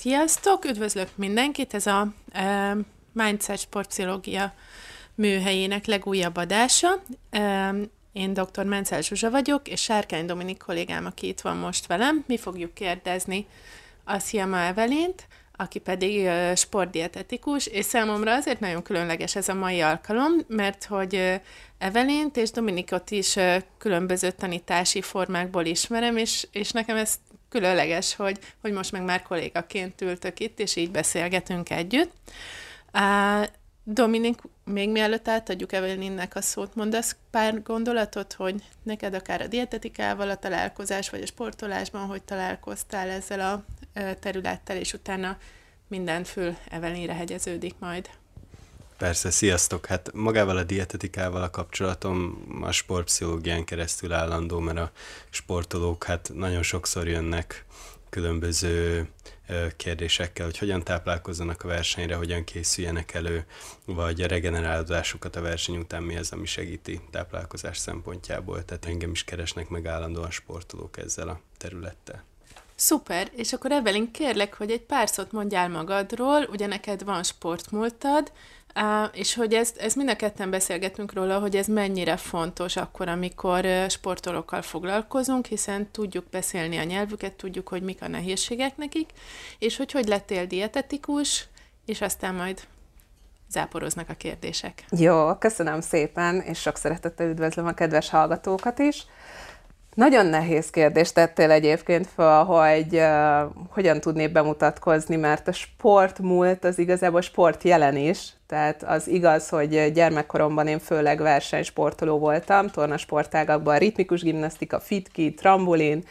Sziasztok! Üdvözlök mindenkit! Ez a e, Mindset Sportpszichológia műhelyének legújabb adása. E, én dr. Mencel Zsuzsa vagyok, és Sárkány Dominik kollégám, aki itt van most velem. Mi fogjuk kérdezni a Sziama Evelint, aki pedig e, sportdietetikus, és számomra azért nagyon különleges ez a mai alkalom, mert hogy Evelint és Dominikot is különböző tanítási formákból ismerem, és, és nekem ez különleges, hogy, hogy most meg már kollégaként ültök itt, és így beszélgetünk együtt. Dominik, még mielőtt átadjuk Evelinnek a szót, mondasz pár gondolatot, hogy neked akár a dietetikával a találkozás, vagy a sportolásban, hogy találkoztál ezzel a területtel, és utána minden fül Evelinre hegyeződik majd. Persze, sziasztok! Hát magával a dietetikával a kapcsolatom a sportpszichológián keresztül állandó, mert a sportolók hát nagyon sokszor jönnek különböző kérdésekkel, hogy hogyan táplálkozzanak a versenyre, hogyan készüljenek elő, vagy a regenerálódásukat a verseny után mi az, ami segíti táplálkozás szempontjából. Tehát engem is keresnek meg állandóan sportolók ezzel a területtel. Szuper, és akkor Evelyn, kérlek, hogy egy pár szót mondjál magadról, ugye neked van sportmúltad, és hogy ezt, ezt mind a ketten beszélgetünk róla, hogy ez mennyire fontos akkor, amikor sportolókkal foglalkozunk, hiszen tudjuk beszélni a nyelvüket, tudjuk, hogy mik a nehézségek nekik, és hogy hogy lettél dietetikus, és aztán majd záporoznak a kérdések. Jó, köszönöm szépen, és sok szeretettel üdvözlöm a kedves hallgatókat is. Nagyon nehéz kérdést tettél egyébként fel, hogy uh, hogyan tudnék bemutatkozni, mert a sport múlt az igazából sport jelen is. Tehát az igaz, hogy gyermekkoromban én főleg versenysportoló voltam, tornasportágakban ritmikus gimnasztika, fitki, trambolin,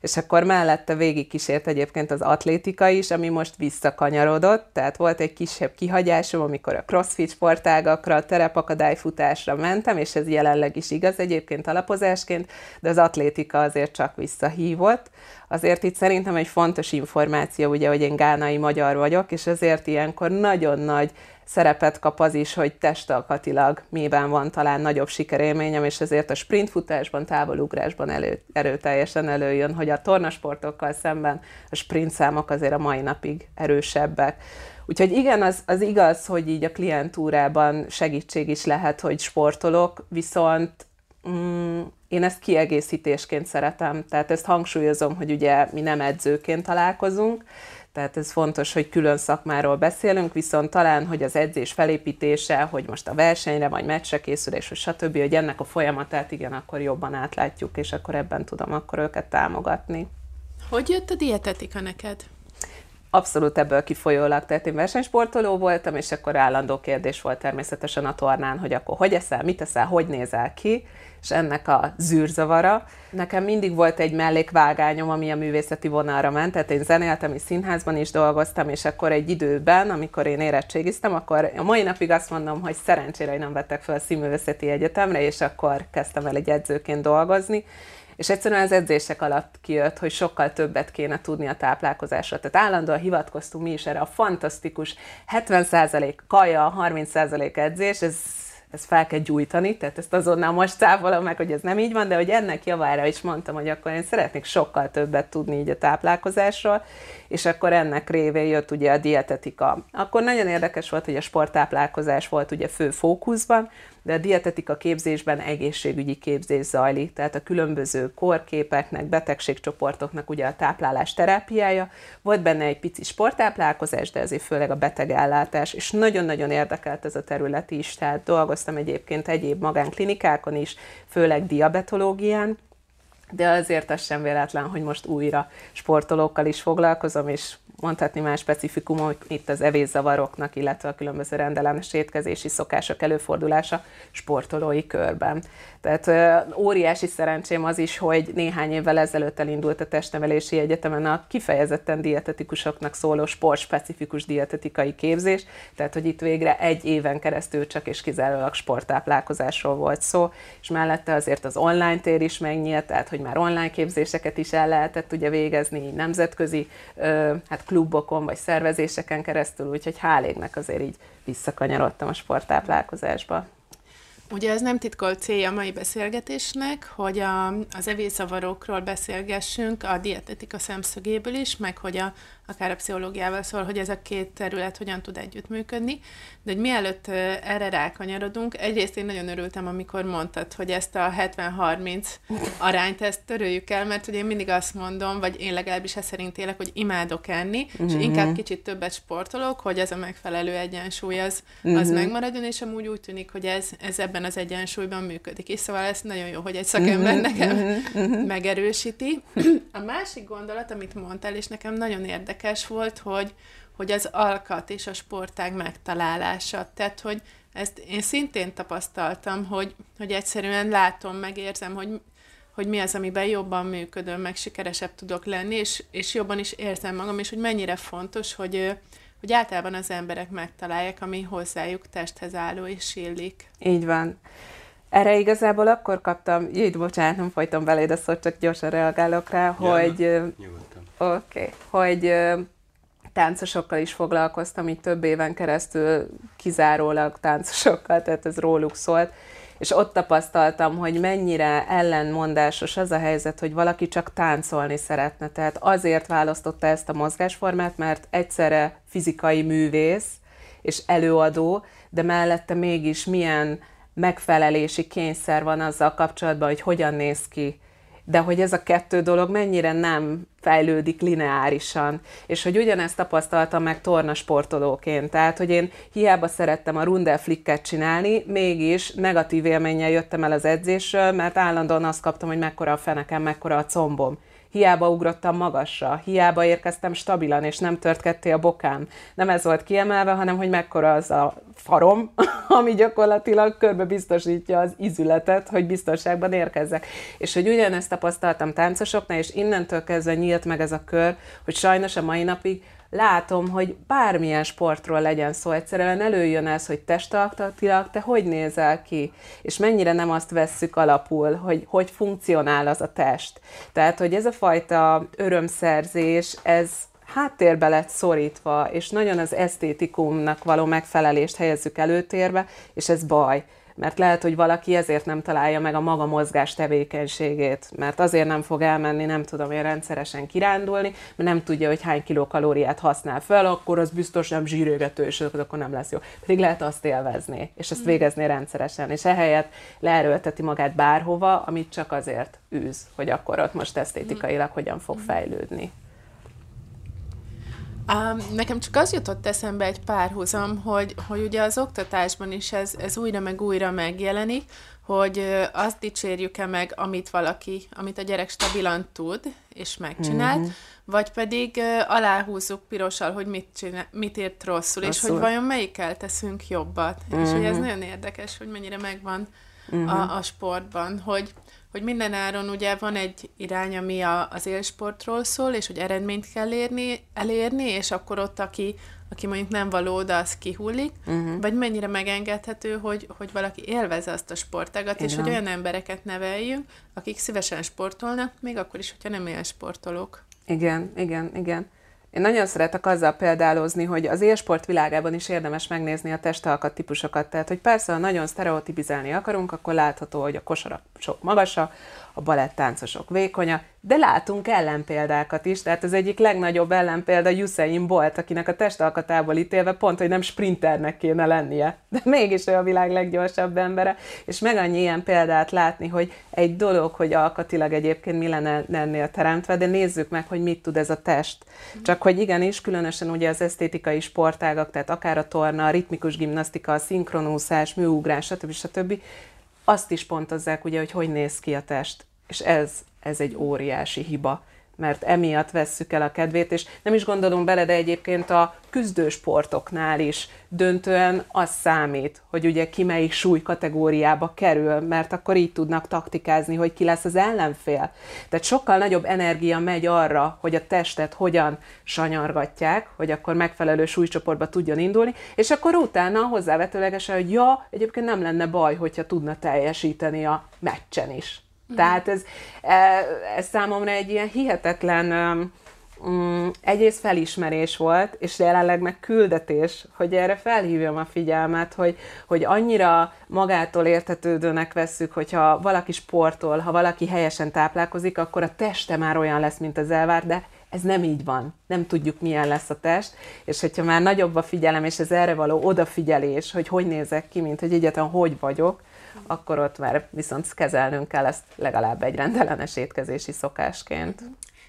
és akkor mellette végig kísért egyébként az atlétika is, ami most visszakanyarodott, tehát volt egy kisebb kihagyásom, amikor a crossfit sportágakra, terepakadályfutásra mentem, és ez jelenleg is igaz egyébként alapozásként, de az atlétika azért csak visszahívott. Azért itt szerintem egy fontos információ, ugye, hogy én gánai magyar vagyok, és ezért ilyenkor nagyon nagy szerepet kap az is, hogy testalkatilag miben van talán nagyobb sikerélményem, és ezért a sprintfutásban, távolugrásban elő, erőteljesen előjön, hogy a tornasportokkal szemben a sprint számok azért a mai napig erősebbek. Úgyhogy igen, az, az igaz, hogy így a klientúrában segítség is lehet, hogy sportolok, viszont mm, én ezt kiegészítésként szeretem, tehát ezt hangsúlyozom, hogy ugye mi nem edzőként találkozunk, tehát ez fontos, hogy külön szakmáról beszélünk, viszont talán, hogy az edzés felépítése, hogy most a versenyre vagy meccsre készülés, és stb., hogy ennek a folyamatát igen, akkor jobban átlátjuk, és akkor ebben tudom akkor őket támogatni. Hogy jött a dietetika neked? Abszolút ebből kifolyólag, tehát én versenysportoló voltam, és akkor állandó kérdés volt természetesen a tornán, hogy akkor hogy eszel, mit eszel, hogy nézel ki, és ennek a zűrzavara. Nekem mindig volt egy mellékvágányom, ami a művészeti vonalra ment, tehát én zenéltem, és színházban is dolgoztam, és akkor egy időben, amikor én érettségiztem, akkor a mai napig azt mondom, hogy szerencsére, hogy nem vettek fel a színművészeti egyetemre, és akkor kezdtem el egy edzőként dolgozni, és egyszerűen az edzések alatt kijött, hogy sokkal többet kéne tudni a táplálkozásról. Tehát állandóan hivatkoztunk mi is erre a fantasztikus 70% kaja, 30% edzés, ez ezt fel kell gyújtani, tehát ezt azonnal most cáfolom meg, hogy ez nem így van, de hogy ennek javára is mondtam, hogy akkor én szeretnék sokkal többet tudni így a táplálkozásról, és akkor ennek révén jött ugye a dietetika. Akkor nagyon érdekes volt, hogy a sporttáplálkozás volt ugye fő fókuszban, de a dietetika képzésben egészségügyi képzés zajlik, tehát a különböző korképeknek, betegségcsoportoknak ugye a táplálás terápiája, volt benne egy pici sporttáplálkozás, de azért főleg a betegellátás, és nagyon-nagyon érdekelt ez a terület is, tehát dolgoztam egyébként egyéb magánklinikákon is, főleg diabetológián, de azért az sem véletlen, hogy most újra sportolókkal is foglalkozom, és mondhatni más specifikumok itt az evészavaroknak, illetve a különböző rendellenes étkezési szokások előfordulása sportolói körben. Tehát óriási szerencsém az is, hogy néhány évvel ezelőtt elindult a testnevelési egyetemen a kifejezetten dietetikusoknak szóló sportspecifikus dietetikai képzés, tehát hogy itt végre egy éven keresztül csak és kizárólag sporttáplálkozásról volt szó, és mellette azért az online tér is megnyílt, tehát hogy már online képzéseket is el lehetett ugye végezni nemzetközi hát klubokon vagy szervezéseken keresztül, úgyhogy hál' azért így visszakanyarodtam a sporttáplálkozásba. Ugye ez nem titkolt célja a mai beszélgetésnek, hogy a, az evészavarókról beszélgessünk a dietetika szemszögéből is, meg hogy a, akár a pszichológiával szól, hogy ez a két terület hogyan tud együttműködni. De hogy mielőtt erre rákanyarodunk, egyrészt én nagyon örültem, amikor mondtad, hogy ezt a 70-30 arányt ezt töröljük el, mert hogy én mindig azt mondom, vagy én legalábbis ezt szerint élek, hogy imádok enni, mm-hmm. és mhm. inkább kicsit többet sportolok, hogy ez a megfelelő egyensúly az, az mm-hmm. megmaradjon, és amúgy úgy tűnik, hogy ez, ez ebben az egyensúlyban működik. És szóval ez nagyon jó, hogy egy szakember mm-hmm. nekem mm-hmm. megerősíti. A másik gondolat, amit mondtál, és nekem nagyon érdekes, érdekes volt, hogy, hogy az alkat és a sportág megtalálása. Tehát, hogy ezt én szintén tapasztaltam, hogy, hogy egyszerűen látom, megérzem, hogy, hogy mi az, amiben jobban működöm, meg sikeresebb tudok lenni, és, és jobban is érzem magam, és hogy mennyire fontos, hogy, hogy általában az emberek megtalálják, ami hozzájuk testhez álló és illik. Így van. Erre igazából akkor kaptam, jé, bocsánat, nem folytam beléd a szót, csak gyorsan reagálok rá, ja, hogy... Oké, okay. hogy táncosokkal is foglalkoztam, így több éven keresztül kizárólag táncosokkal, tehát ez róluk szólt, és ott tapasztaltam, hogy mennyire ellenmondásos az a helyzet, hogy valaki csak táncolni szeretne. Tehát azért választotta ezt a mozgásformát, mert egyszerre fizikai művész és előadó, de mellette mégis milyen megfelelési kényszer van azzal kapcsolatban, hogy hogyan néz ki de hogy ez a kettő dolog mennyire nem fejlődik lineárisan. És hogy ugyanezt tapasztaltam meg tornasportolóként. Tehát, hogy én hiába szerettem a rundel flicket csinálni, mégis negatív élménnyel jöttem el az edzésről, mert állandóan azt kaptam, hogy mekkora a fenekem, mekkora a combom hiába ugrottam magasra, hiába érkeztem stabilan, és nem tört ketté a bokám. Nem ez volt kiemelve, hanem hogy mekkora az a farom, ami gyakorlatilag körbe biztosítja az izületet, hogy biztonságban érkezzek. És hogy ugyanezt tapasztaltam táncosoknál, és innentől kezdve nyílt meg ez a kör, hogy sajnos a mai napig látom, hogy bármilyen sportról legyen szó, egyszerűen előjön ez, hogy testalkatilag te hogy nézel ki, és mennyire nem azt vesszük alapul, hogy hogy funkcionál az a test. Tehát, hogy ez a fajta örömszerzés, ez háttérbe lett szorítva, és nagyon az esztétikumnak való megfelelést helyezzük előtérbe, és ez baj mert lehet, hogy valaki ezért nem találja meg a maga mozgás tevékenységét, mert azért nem fog elmenni, nem tudom én rendszeresen kirándulni, mert nem tudja, hogy hány kilokalóriát használ fel, akkor az biztos nem zsírégető, és akkor nem lesz jó. Pedig lehet azt élvezni, és ezt végezni rendszeresen, és ehelyett leerőlteti magát bárhova, amit csak azért űz, hogy akkor ott most esztétikailag hogyan fog fejlődni. Um, nekem csak az jutott eszembe egy párhuzam, hogy, hogy ugye az oktatásban is ez, ez újra meg újra megjelenik, hogy azt dicsérjük-e meg, amit valaki, amit a gyerek stabilan tud, és megcsinál, mm-hmm. vagy pedig uh, aláhúzzuk pirossal, hogy mit, csinál, mit ért rosszul, rosszul, és hogy vajon melyikkel teszünk jobbat. Mm-hmm. És hogy ez mhm. nagyon érdekes, hogy mennyire megvan mm-hmm. a, a sportban, hogy hogy minden áron ugye van egy irány, ami a, az élsportról szól, és hogy eredményt kell érni, elérni, és akkor ott, aki, aki mondjuk nem való oda, az kihullik, uh-huh. vagy mennyire megengedhető, hogy, hogy valaki élvezze azt a sportágat, és hogy olyan embereket neveljünk, akik szívesen sportolnak, még akkor is, hogyha nem élsportolók. Igen, igen, igen. Én nagyon szeretek azzal példálozni, hogy az élsport világában is érdemes megnézni a testalkat típusokat. Tehát, hogy persze, ha nagyon sztereotipizálni akarunk, akkor látható, hogy a kosarak sok magasa, a balettáncosok vékonya, de látunk ellenpéldákat is, tehát az egyik legnagyobb ellenpélda Usain Bolt, akinek a testalkatából ítélve pont, hogy nem sprinternek kéne lennie, de mégis ő a világ leggyorsabb embere, és meg annyi ilyen példát látni, hogy egy dolog, hogy alkatilag egyébként mi lenne ennél teremtve, de nézzük meg, hogy mit tud ez a test. Csak hogy igenis, különösen ugye az esztétikai sportágak, tehát akár a torna, a ritmikus gimnasztika, a szinkronúszás, műugrás, stb. stb azt is pontozzák, ugye, hogy hogy néz ki a test. És ez, ez egy óriási hiba mert emiatt vesszük el a kedvét, és nem is gondolunk bele, de egyébként a küzdősportoknál is döntően az számít, hogy ugye ki melyik súly kategóriába kerül, mert akkor így tudnak taktikázni, hogy ki lesz az ellenfél. Tehát sokkal nagyobb energia megy arra, hogy a testet hogyan sanyargatják, hogy akkor megfelelő súlycsoportba tudjon indulni, és akkor utána hozzávetőlegesen, hogy ja, egyébként nem lenne baj, hogyha tudna teljesíteni a meccsen is. Tehát ez, e, ez számomra egy ilyen hihetetlen mm, egyrészt felismerés volt, és jelenleg meg küldetés, hogy erre felhívjam a figyelmet, hogy, hogy annyira magától értetődőnek vesszük, hogyha valaki sportol, ha valaki helyesen táplálkozik, akkor a teste már olyan lesz, mint az elvár, de ez nem így van. Nem tudjuk, milyen lesz a test, és hogyha már nagyobb a figyelem, és ez erre való odafigyelés, hogy hogy nézek ki, mint hogy egyáltalán hogy vagyok, akkor ott már viszont kezelnünk kell ezt legalább egy rendellenes étkezési szokásként.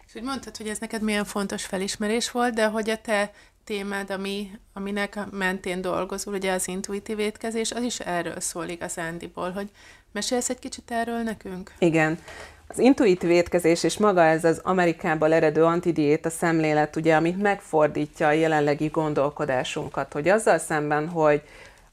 És úgy mondtad, hogy ez neked milyen fontos felismerés volt, de hogy a te témád, ami, aminek mentén dolgozol, ugye az intuitív étkezés, az is erről szól igazándiból, hogy mesélsz egy kicsit erről nekünk? Igen. Az intuitív étkezés és maga ez az Amerikából eredő antidiéta szemlélet, ugye, amit megfordítja a jelenlegi gondolkodásunkat, hogy azzal szemben, hogy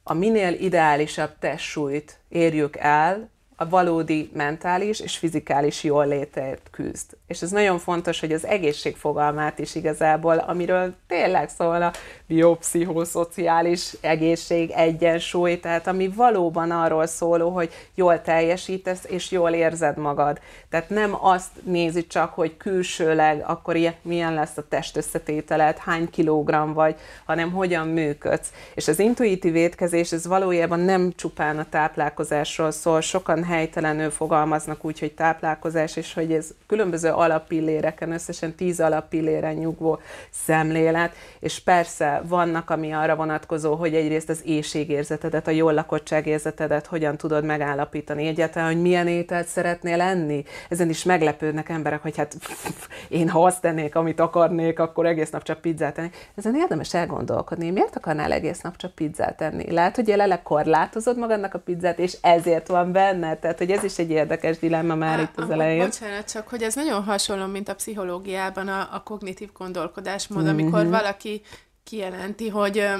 a minél ideálisabb testsúlyt érjük el, a valódi mentális és fizikális jól létért küzd. És ez nagyon fontos, hogy az egészség fogalmát is igazából, amiről tényleg szól a biopszichoszociális egészség, egyensúly, tehát ami valóban arról szóló, hogy jól teljesítesz és jól érzed magad. Tehát nem azt nézi csak, hogy külsőleg akkor ilyen, milyen lesz a test összetételed, hány kilogramm vagy, hanem hogyan működsz. És az intuitív étkezés, ez valójában nem csupán a táplálkozásról szól, sokan helytelenül fogalmaznak úgy, hogy táplálkozás, és hogy ez különböző alappilléreken, összesen tíz alappilléren nyugvó szemlélet, és persze vannak, ami arra vonatkozó, hogy egyrészt az éjségérzetedet, a jól lakottságérzetedet hogyan tudod megállapítani, egyáltalán, hogy milyen ételt szeretnél enni. Ezen is meglepődnek emberek, hogy hát én ha azt tennék, amit akarnék, akkor egész nap csak pizzát tennék. Ezen érdemes elgondolkodni, miért akarnál egész nap csak pizzát tenni? Lehet, hogy jelenleg korlátozod magadnak a pizzát, és ezért van benne. Tehát, hogy ez is egy érdekes dilemma már Há, itt az elején. Bocsánat, csak hogy ez nagyon hasonló, mint a pszichológiában a, a kognitív gondolkodásmód, mm-hmm. amikor valaki kijelenti, hogy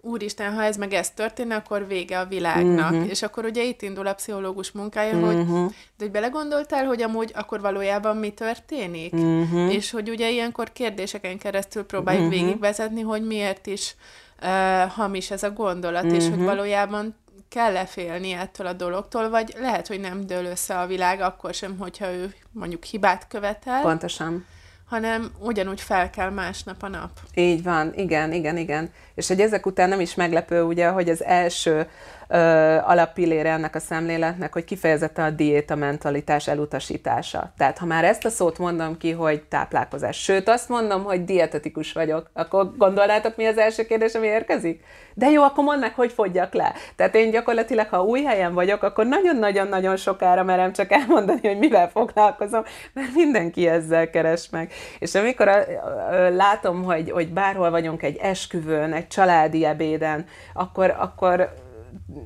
úristen, ha ez meg ez történne, akkor vége a világnak. Uh-huh. És akkor ugye itt indul a pszichológus munkája, uh-huh. hogy de hogy belegondoltál, hogy amúgy akkor valójában mi történik? Uh-huh. És hogy ugye ilyenkor kérdéseken keresztül próbáljuk uh-huh. végigvezetni, hogy miért is uh, hamis ez a gondolat, uh-huh. és hogy valójában kell-e félni ettől a dologtól, vagy lehet, hogy nem dől össze a világ akkor sem, hogyha ő mondjuk hibát követel. Pontosan hanem ugyanúgy fel kell másnap a nap. Így van, igen, igen, igen. És hogy ezek után nem is meglepő, ugye, hogy az első ö, alappillére ennek a szemléletnek, hogy kifejezetten a diéta mentalitás elutasítása. Tehát ha már ezt a szót mondom ki, hogy táplálkozás, sőt azt mondom, hogy dietetikus vagyok, akkor gondolnátok, mi az első kérdés, ami érkezik? De jó, akkor mondd meg, hogy fogyjak le. Tehát én gyakorlatilag, ha új helyen vagyok, akkor nagyon-nagyon-nagyon sokára merem csak elmondani, hogy mivel foglalkozom, mert mindenki ezzel keres meg. És amikor a, a, a, látom, hogy, hogy bárhol vagyunk egy esküvőn, egy családi ebéden, akkor, akkor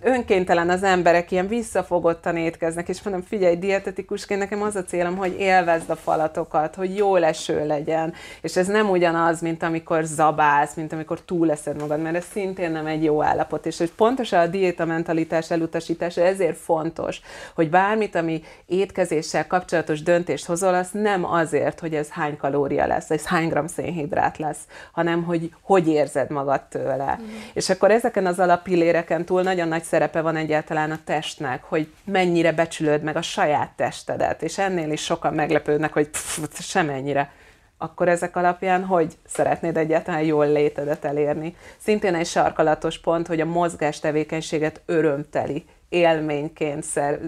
önkéntelen az emberek ilyen visszafogottan étkeznek, és mondom, figyelj, dietetikusként nekem az a célom, hogy élvezd a falatokat, hogy jó leső legyen, és ez nem ugyanaz, mint amikor zabálsz, mint amikor túleszed magad, mert ez szintén nem egy jó állapot, és hogy pontosan a diéta mentalitás elutasítása ezért fontos, hogy bármit, ami étkezéssel kapcsolatos döntést hozol, az nem azért, hogy ez hány kalória lesz, ez hány gram szénhidrát lesz, hanem hogy hogy érzed magad tőle. Mm. És akkor ezeken az alapilléreken túl nagyon nagy szerepe van egyáltalán a testnek, hogy mennyire becsülöd meg a saját testedet, és ennél is sokan meglepődnek, hogy pff, semennyire. Akkor ezek alapján hogy szeretnéd egyáltalán jól létedet elérni. Szintén egy sarkalatos pont, hogy a mozgás tevékenységet örömteli élményként, szer,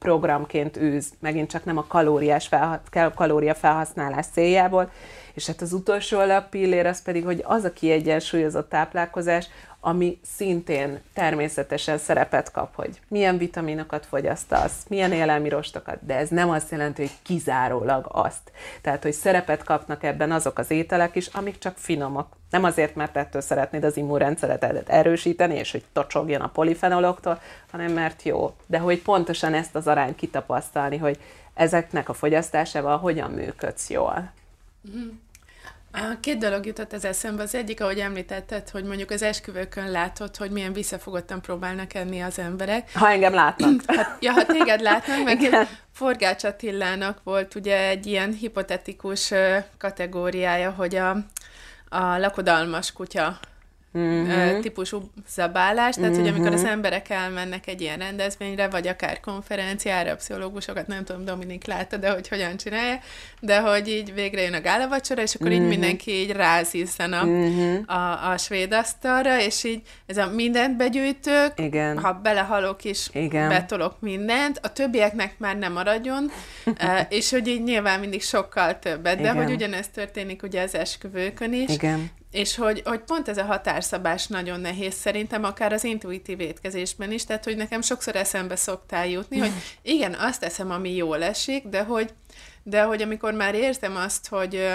programként űz, megint csak nem a kalóriás felha- kalória felhasználás céljából, és hát az utolsó alappillér az pedig, hogy az a kiegyensúlyozott táplálkozás, ami szintén természetesen szerepet kap, hogy milyen vitaminokat fogyasztasz, milyen élelmi rostokat, de ez nem azt jelenti, hogy kizárólag azt. Tehát, hogy szerepet kapnak ebben azok az ételek is, amik csak finomak. Nem azért, mert ettől szeretnéd az immunrendszeredet erősíteni, és hogy tocsogjon a polifenoloktól, hanem mert jó. De hogy pontosan ezt az arányt kitapasztalni, hogy ezeknek a fogyasztásával hogyan működsz jól. Mm. Két dolog jutott az eszembe. Az egyik, ahogy említetted, hogy mondjuk az esküvőkön látod, hogy milyen visszafogottan próbálnak enni az emberek. Ha engem látnak. Hát, ja, ha téged látnak, meg Igen. Forgács Attilának volt ugye egy ilyen hipotetikus kategóriája, hogy a, a lakodalmas kutya uh-huh. típusú zabálás, tehát uh-huh. hogy amikor az emberek elmennek egy ilyen rendezvényre, vagy akár konferenciára, pszichológusokat, nem tudom, Dominik látta, de hogy hogyan csinálja, de hogy így végre jön a gálavacsora, és akkor uh-huh. így mindenki így ráziszen a, uh-huh. a, a svéd asztalra, és így ez a mindent begyűjtök, Igen. ha belehalok is, Igen. betolok mindent, a többieknek már nem maradjon, és hogy így nyilván mindig sokkal többet, de Igen. hogy ugyanez történik ugye az esküvőkön is, Igen és hogy, hogy pont ez a határszabás nagyon nehéz szerintem, akár az intuitív étkezésben is, tehát hogy nekem sokszor eszembe szoktál jutni, hogy igen, azt eszem, ami jól esik, de hogy, de hogy amikor már érzem azt, hogy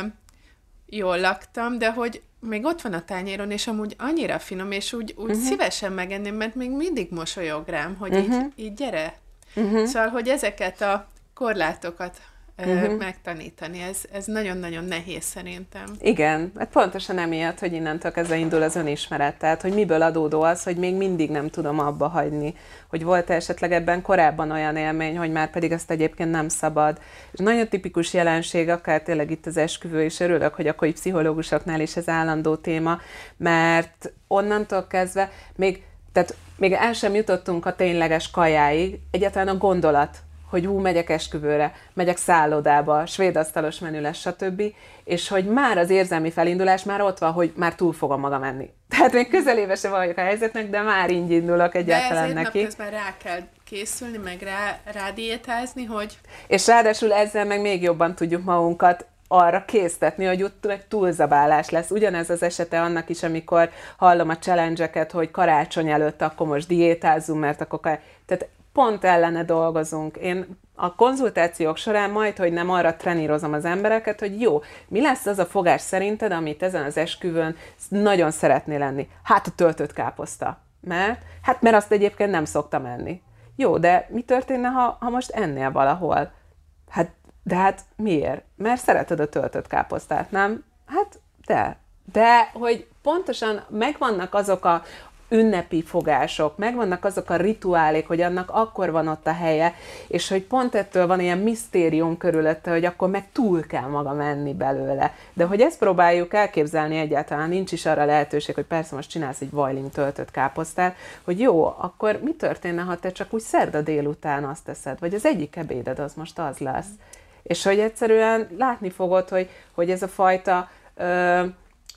jól laktam, de hogy még ott van a tányéron, és amúgy annyira finom, és úgy, úgy uh-huh. szívesen megenném, mert még mindig mosolyog rám, hogy uh-huh. így, így gyere. Uh-huh. Szóval, hogy ezeket a korlátokat uh-huh. megtanítani. Ez, ez nagyon-nagyon nehéz szerintem. Igen, hát pontosan emiatt, hogy innentől kezdve indul az önismeret, tehát hogy miből adódó az, hogy még mindig nem tudom abba hagyni, hogy volt esetleg ebben korábban olyan élmény, hogy már pedig ezt egyébként nem szabad. És nagyon tipikus jelenség, akár tényleg itt az esküvő, és örülök, hogy akkor pszichológusoknál is ez állandó téma, mert onnantól kezdve még tehát még el sem jutottunk a tényleges kajáig, egyáltalán a gondolat hogy ú, megyek esküvőre, megyek szállodába, svéd asztalos menü lesz, stb. És hogy már az érzelmi felindulás már ott van, hogy már túl fogom magam menni. Tehát még közelébe se vagyok a helyzetnek, de már így indulok egyáltalán de neki. De rá kell készülni, meg rá, rá diétázni, hogy... És ráadásul ezzel meg még jobban tudjuk magunkat arra késztetni, hogy ott meg túlzabálás lesz. Ugyanez az esete annak is, amikor hallom a challenge hogy karácsony előtt akkor most diétázzunk, mert akkor... Tehát pont ellene dolgozunk. Én a konzultációk során majd, hogy nem arra trenírozom az embereket, hogy jó, mi lesz az a fogás szerinted, amit ezen az esküvőn nagyon szeretné lenni? Hát a töltött káposzta. Mert? Hát mert azt egyébként nem szoktam enni. Jó, de mi történne, ha, ha most ennél valahol? Hát, de hát miért? Mert szereted a töltött káposztát, nem? Hát, de. De, hogy pontosan megvannak azok a, ünnepi fogások, megvannak azok a rituálék, hogy annak akkor van ott a helye, és hogy pont ettől van ilyen misztérium körülötte, hogy akkor meg túl kell maga menni belőle. De hogy ezt próbáljuk elképzelni egyáltalán, nincs is arra lehetőség, hogy persze most csinálsz egy vajling töltött káposztát, hogy jó, akkor mi történne, ha te csak úgy szerda délután azt teszed, vagy az egyik ebéded az most az lesz. És hogy egyszerűen látni fogod, hogy, hogy ez a fajta ö,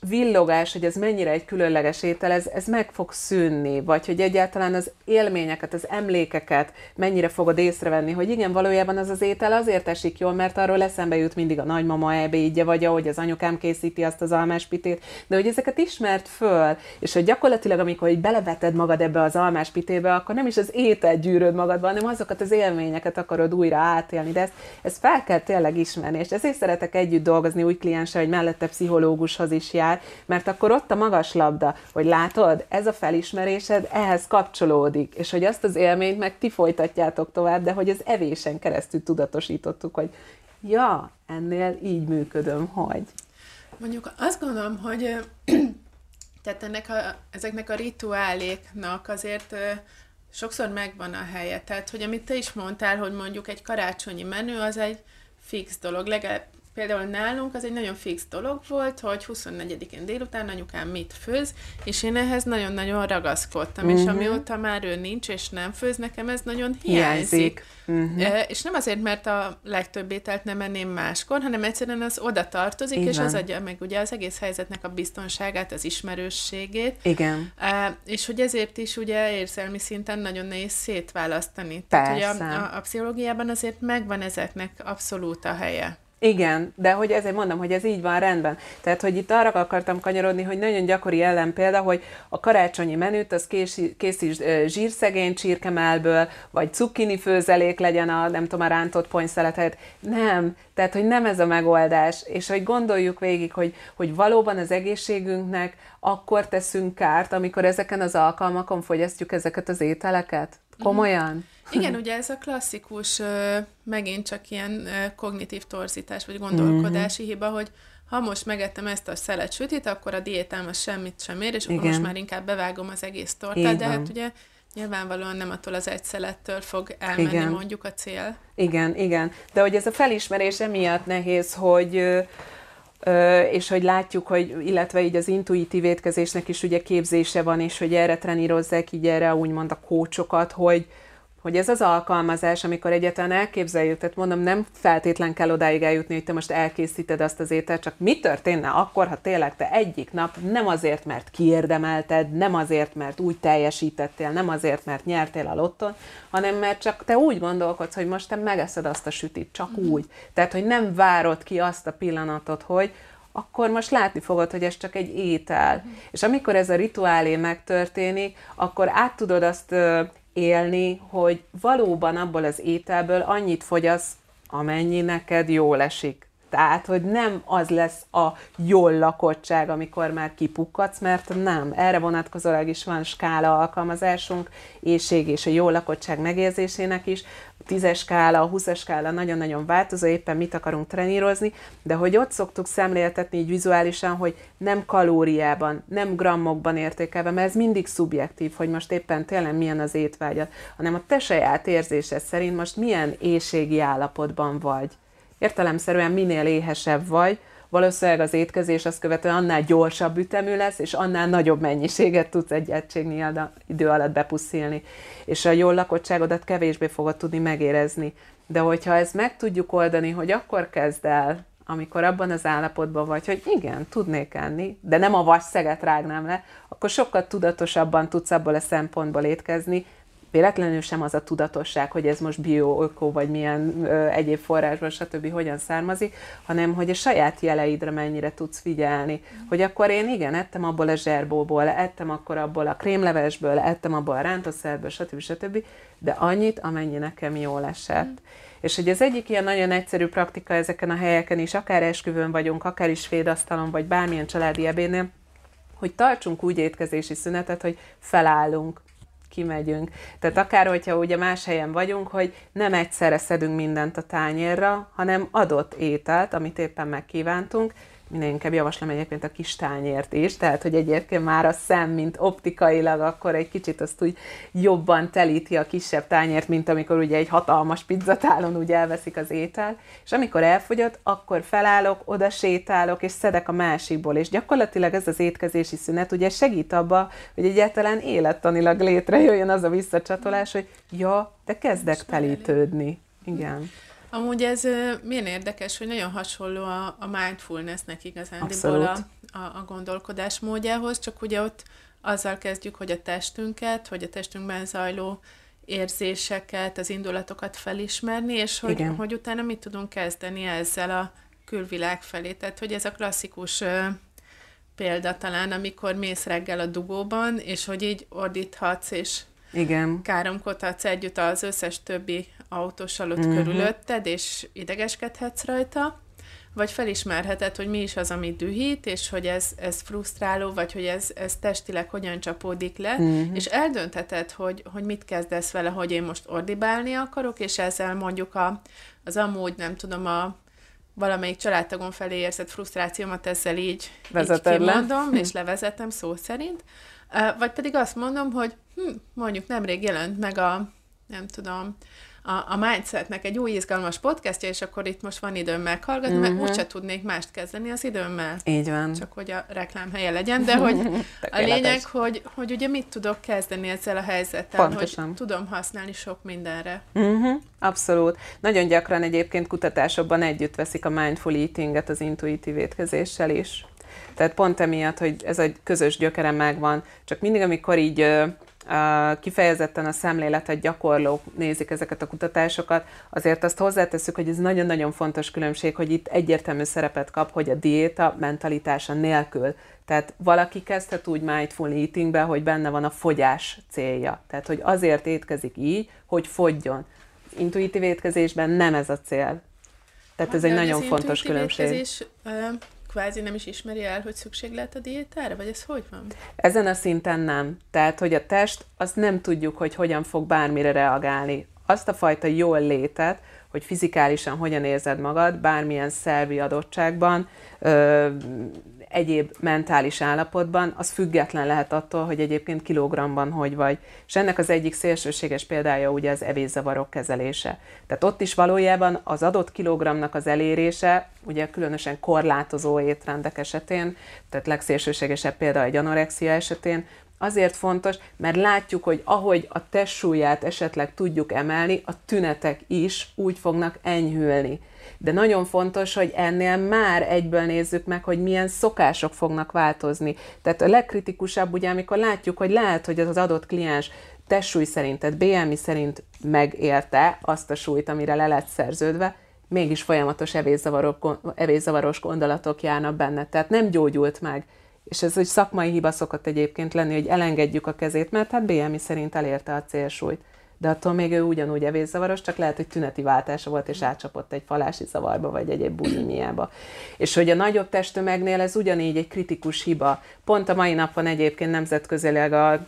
villogás, hogy ez mennyire egy különleges étel, ez, ez meg fog szűnni, vagy hogy egyáltalán az élményeket, az emlékeket mennyire fogod észrevenni, hogy igen, valójában az az étel azért esik jól, mert arról eszembe jut mindig a nagymama ebédje, vagy ahogy az anyukám készíti azt az almáspitét, de hogy ezeket ismert föl, és hogy gyakorlatilag, amikor így beleveted magad ebbe az almáspitébe, akkor nem is az étel gyűröd magadban, hanem azokat az élményeket akarod újra átélni, de ezt, ezt fel kell tényleg ismerni, és ezért szeretek együtt dolgozni úgy kliense, hogy mellette pszichológushoz is jár, akár, mert akkor ott a magas labda, hogy látod, ez a felismerésed ehhez kapcsolódik, és hogy azt az élményt meg ti folytatjátok tovább, de hogy az evésen keresztül tudatosítottuk, hogy ja, ennél így működöm, hogy. Mondjuk azt gondolom, hogy tehát ennek a, ezeknek a rituáléknak azért sokszor megvan a helye. Tehát, hogy amit te is mondtál, hogy mondjuk egy karácsonyi menü, az egy fix dolog. Legalább például nálunk az egy nagyon fix dolog volt, hogy 24-én délután anyukám mit főz, és én ehhez nagyon-nagyon ragaszkodtam, uh-huh. és mhm. amióta már ő nincs, és nem főz, nekem ez nagyon hiányzik. hiányzik. Uh-huh. És nem azért, mert a legtöbb ételt nem enném máskor, hanem egyszerűen az oda tartozik, Igen. és az adja meg ugye az egész helyzetnek a biztonságát, az ismerősségét. Igen. És hogy ezért is ugye érzelmi szinten nagyon nehéz szétválasztani. Persze. Tehát, hogy a, a, a pszichológiában azért megvan ezeknek abszolút a helye. Igen, de hogy ezért mondom, hogy ez így van rendben. Tehát, hogy itt arra akartam kanyarodni, hogy nagyon gyakori példa, hogy a karácsonyi menüt az készíts zsírszegény csirkemelből, vagy cukkini főzelék legyen a, nem tudom, a rántott ponyszelet Nem, tehát, hogy nem ez a megoldás, és hogy gondoljuk végig, hogy, hogy valóban az egészségünknek akkor teszünk kárt, amikor ezeken az alkalmakon fogyasztjuk ezeket az ételeket. Komolyan? Mm. Igen, ugye ez a klasszikus, megint csak ilyen kognitív torzítás, vagy gondolkodási mm-hmm. hiba, hogy ha most megettem ezt a szelet sütit, akkor a diétám az semmit sem ér, és akkor Igen. most már inkább bevágom az egész tortát, de hát ugye nyilvánvalóan nem attól az egy szelettől fog elmenni igen. mondjuk a cél. Igen, igen. De hogy ez a felismerés emiatt nehéz, hogy és hogy látjuk, hogy illetve így az intuitív étkezésnek is ugye képzése van, és hogy erre trenírozzák így erre úgymond a kócsokat, hogy, hogy ez az alkalmazás, amikor egyetlen elképzeljük, tehát mondom, nem feltétlen kell odáig eljutni, hogy te most elkészíted azt az ételt, csak mi történne akkor, ha tényleg te egyik nap nem azért, mert kiérdemelted, nem azért, mert úgy teljesítettél, nem azért, mert nyertél a lotton, hanem mert csak te úgy gondolkodsz, hogy most te megeszed azt a sütit, csak mm. úgy. Tehát, hogy nem várod ki azt a pillanatot, hogy akkor most látni fogod, hogy ez csak egy étel. Mm. És amikor ez a rituálé megtörténik, akkor át tudod azt élni, hogy valóban abból az ételből annyit fogyasz, amennyi neked jól esik. Tehát, hogy nem az lesz a jól lakottság, amikor már kipukkadsz, mert nem. Erre vonatkozólag is van skála alkalmazásunk, éjség és a jó lakottság megérzésének is. A tízes skála, a húszas skála nagyon-nagyon változó, éppen mit akarunk trenírozni, de hogy ott szoktuk szemléltetni így vizuálisan, hogy nem kalóriában, nem grammokban értékelve, mert ez mindig szubjektív, hogy most éppen tényleg milyen az étvágyat, hanem a te saját érzésed szerint most milyen éjségi állapotban vagy értelemszerűen minél éhesebb vagy, valószínűleg az étkezés azt követően annál gyorsabb ütemű lesz, és annál nagyobb mennyiséget tudsz egy egységnyi idő alatt bepuszilni. És a jól lakottságodat kevésbé fogod tudni megérezni. De hogyha ezt meg tudjuk oldani, hogy akkor kezd el, amikor abban az állapotban vagy, hogy igen, tudnék enni, de nem a vasszeget rágnám le, akkor sokkal tudatosabban tudsz abból a szempontból étkezni, véletlenül sem az a tudatosság, hogy ez most bio, öko, vagy milyen ö, egyéb forrásban, stb. hogyan származik, hanem hogy a saját jeleidre mennyire tudsz figyelni. Hogy akkor én igen, ettem abból a zserbóból, ettem akkor abból a krémlevesből, ettem abból a rántószerből, stb. stb. De annyit, amennyi nekem jól esett. Mm. És hogy az egyik ilyen nagyon egyszerű praktika ezeken a helyeken is, akár esküvőn vagyunk, akár is fédasztalon, vagy bármilyen családi ebédnél, hogy tartsunk úgy étkezési szünetet, hogy felállunk, kimegyünk. Tehát akár, hogyha ugye más helyen vagyunk, hogy nem egyszerre szedünk mindent a tányérra, hanem adott ételt, amit éppen megkívántunk, minél inkább javaslom egyébként a kis tányért is, tehát hogy egyébként már a szem, mint optikailag, akkor egy kicsit azt úgy jobban telíti a kisebb tányért, mint amikor ugye egy hatalmas pizzatálon úgy elveszik az étel, és amikor elfogyott, akkor felállok, oda sétálok, és szedek a másikból, és gyakorlatilag ez az étkezési szünet ugye segít abba, hogy egyáltalán élettanilag létrejöjjön az a visszacsatolás, hogy ja, de kezdek telítődni. Igen. Amúgy ez milyen érdekes, hogy nagyon hasonló a, a mindfulnessnek igazándiból a, a, a gondolkodás módjához, csak ugye ott azzal kezdjük, hogy a testünket, hogy a testünkben zajló érzéseket, az indulatokat felismerni, és hogy, hogy utána mit tudunk kezdeni ezzel a külvilág felé. Tehát, hogy ez a klasszikus ö, példa talán, amikor mész reggel a dugóban, és hogy így ordíthatsz, és igen. káromkodhatsz együtt az összes többi autós alatt uh-huh. körülötted, és idegeskedhetsz rajta, vagy felismerheted, hogy mi is az, ami dühít, és hogy ez, ez frusztráló, vagy hogy ez, ez testileg hogyan csapódik le, uh-huh. és eldöntheted, hogy, hogy mit kezdesz vele, hogy én most ordibálni akarok, és ezzel mondjuk a, az amúgy, nem tudom, a valamelyik családtagom felé érzett frusztrációmat ezzel így, így kimondom, le. és levezetem szó szerint, vagy pedig azt mondom, hogy hm, mondjuk nemrég jelent meg a, nem tudom, a, a Mindsetnek egy új izgalmas podcastja, és akkor itt most van időm meghallgatni, uh-huh. mert mhm. úgyse tudnék mást kezdeni az időmmel. Így van. Csak hogy a reklám helye legyen, de hogy a lényeg, hogy, hogy ugye mit tudok kezdeni ezzel a helyzettel, Pontosan. hogy tudom használni sok mindenre. Uh-huh. Abszolút. Nagyon gyakran egyébként kutatásokban együtt veszik a mindful eatinget az intuitív étkezéssel is. Tehát pont emiatt, hogy ez a közös gyökere megvan, csak mindig, amikor így kifejezetten a szemléletet gyakorlók nézik ezeket a kutatásokat, azért azt hozzáteszük, hogy ez nagyon-nagyon fontos különbség, hogy itt egyértelmű szerepet kap, hogy a diéta mentalitása nélkül. Tehát valaki kezdhet úgy mindful eatingbe, hogy benne van a fogyás célja. Tehát, hogy azért étkezik így, hogy fogyjon. Intuitív étkezésben nem ez a cél. Tehát ez egy nagyon fontos különbség. Étkezés, kvázi nem is ismeri el, hogy szükség lehet a diétára, vagy ez hogy van? Ezen a szinten nem. Tehát, hogy a test, azt nem tudjuk, hogy hogyan fog bármire reagálni. azt a fajta jól létet, hogy fizikálisan hogyan érzed magad, bármilyen szervi adottságban, ö, egyéb mentális állapotban, az független lehet attól, hogy egyébként kilogramban hogy vagy. És ennek az egyik szélsőséges példája ugye az evészavarok kezelése. Tehát ott is valójában az adott kilogramnak az elérése, ugye különösen korlátozó étrendek esetén, tehát legszélsőségesebb példa egy anorexia esetén, Azért fontos, mert látjuk, hogy ahogy a testsúlyát esetleg tudjuk emelni, a tünetek is úgy fognak enyhülni. De nagyon fontos, hogy ennél már egyből nézzük meg, hogy milyen szokások fognak változni. Tehát a legkritikusabb ugye, amikor látjuk, hogy lehet, hogy az adott kliens testsúly szerint, tehát BMI szerint megérte azt a súlyt, amire le lett szerződve, mégis folyamatos evészavaros gondolatok járnak benne. Tehát nem gyógyult meg és ez egy szakmai hiba szokott egyébként lenni, hogy elengedjük a kezét, mert hát BMI szerint elérte a célsúlyt. De attól még ő ugyanúgy evészavaros, csak lehet, hogy tüneti váltása volt, és átcsapott egy falási zavarba, vagy egy bulimiába. És hogy a nagyobb testtömegnél ez ugyanígy egy kritikus hiba. Pont a mai napon egyébként nemzetközileg a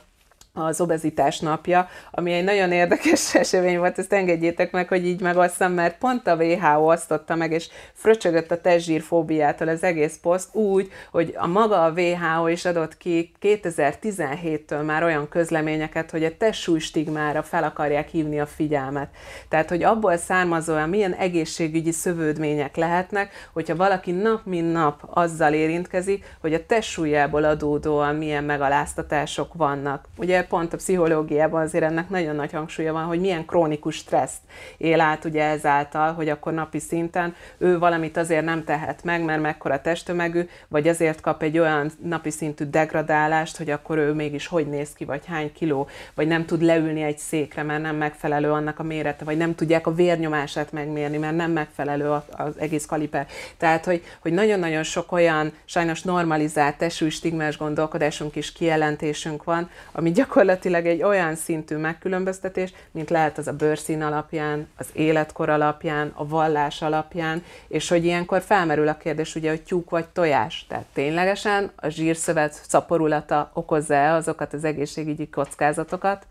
az obezitás napja, ami egy nagyon érdekes esemény volt, ezt engedjétek meg, hogy így megosszam, mert pont a WHO osztotta meg, és fröcsögött a testzsírfóbiától az egész poszt úgy, hogy a maga a WHO is adott ki 2017-től már olyan közleményeket, hogy a testsúly stigmára fel akarják hívni a figyelmet. Tehát, hogy abból származóan milyen egészségügyi szövődmények lehetnek, hogyha valaki nap mint nap azzal érintkezik, hogy a testsúlyából adódóan milyen megaláztatások vannak. Ugye pont a pszichológiában azért ennek nagyon nagy hangsúlya van, hogy milyen krónikus stresszt él át ugye ezáltal, hogy akkor napi szinten ő valamit azért nem tehet meg, mert mekkora testtömegű, vagy azért kap egy olyan napi szintű degradálást, hogy akkor ő mégis hogy néz ki, vagy hány kiló, vagy nem tud leülni egy székre, mert nem megfelelő annak a mérete, vagy nem tudják a vérnyomását megmérni, mert nem megfelelő az egész kaliper. Tehát, hogy, hogy nagyon-nagyon sok olyan sajnos normalizált tesű stigmás gondolkodásunk és kijelentésünk van, ami gyakorlatilag gyakorlatilag egy olyan szintű megkülönböztetés, mint lehet az a bőrszín alapján, az életkor alapján, a vallás alapján, és hogy ilyenkor felmerül a kérdés, ugye, hogy tyúk vagy tojás. Tehát ténylegesen a zsírszövet szaporulata okozza-e azokat az egészségügyi kockázatokat,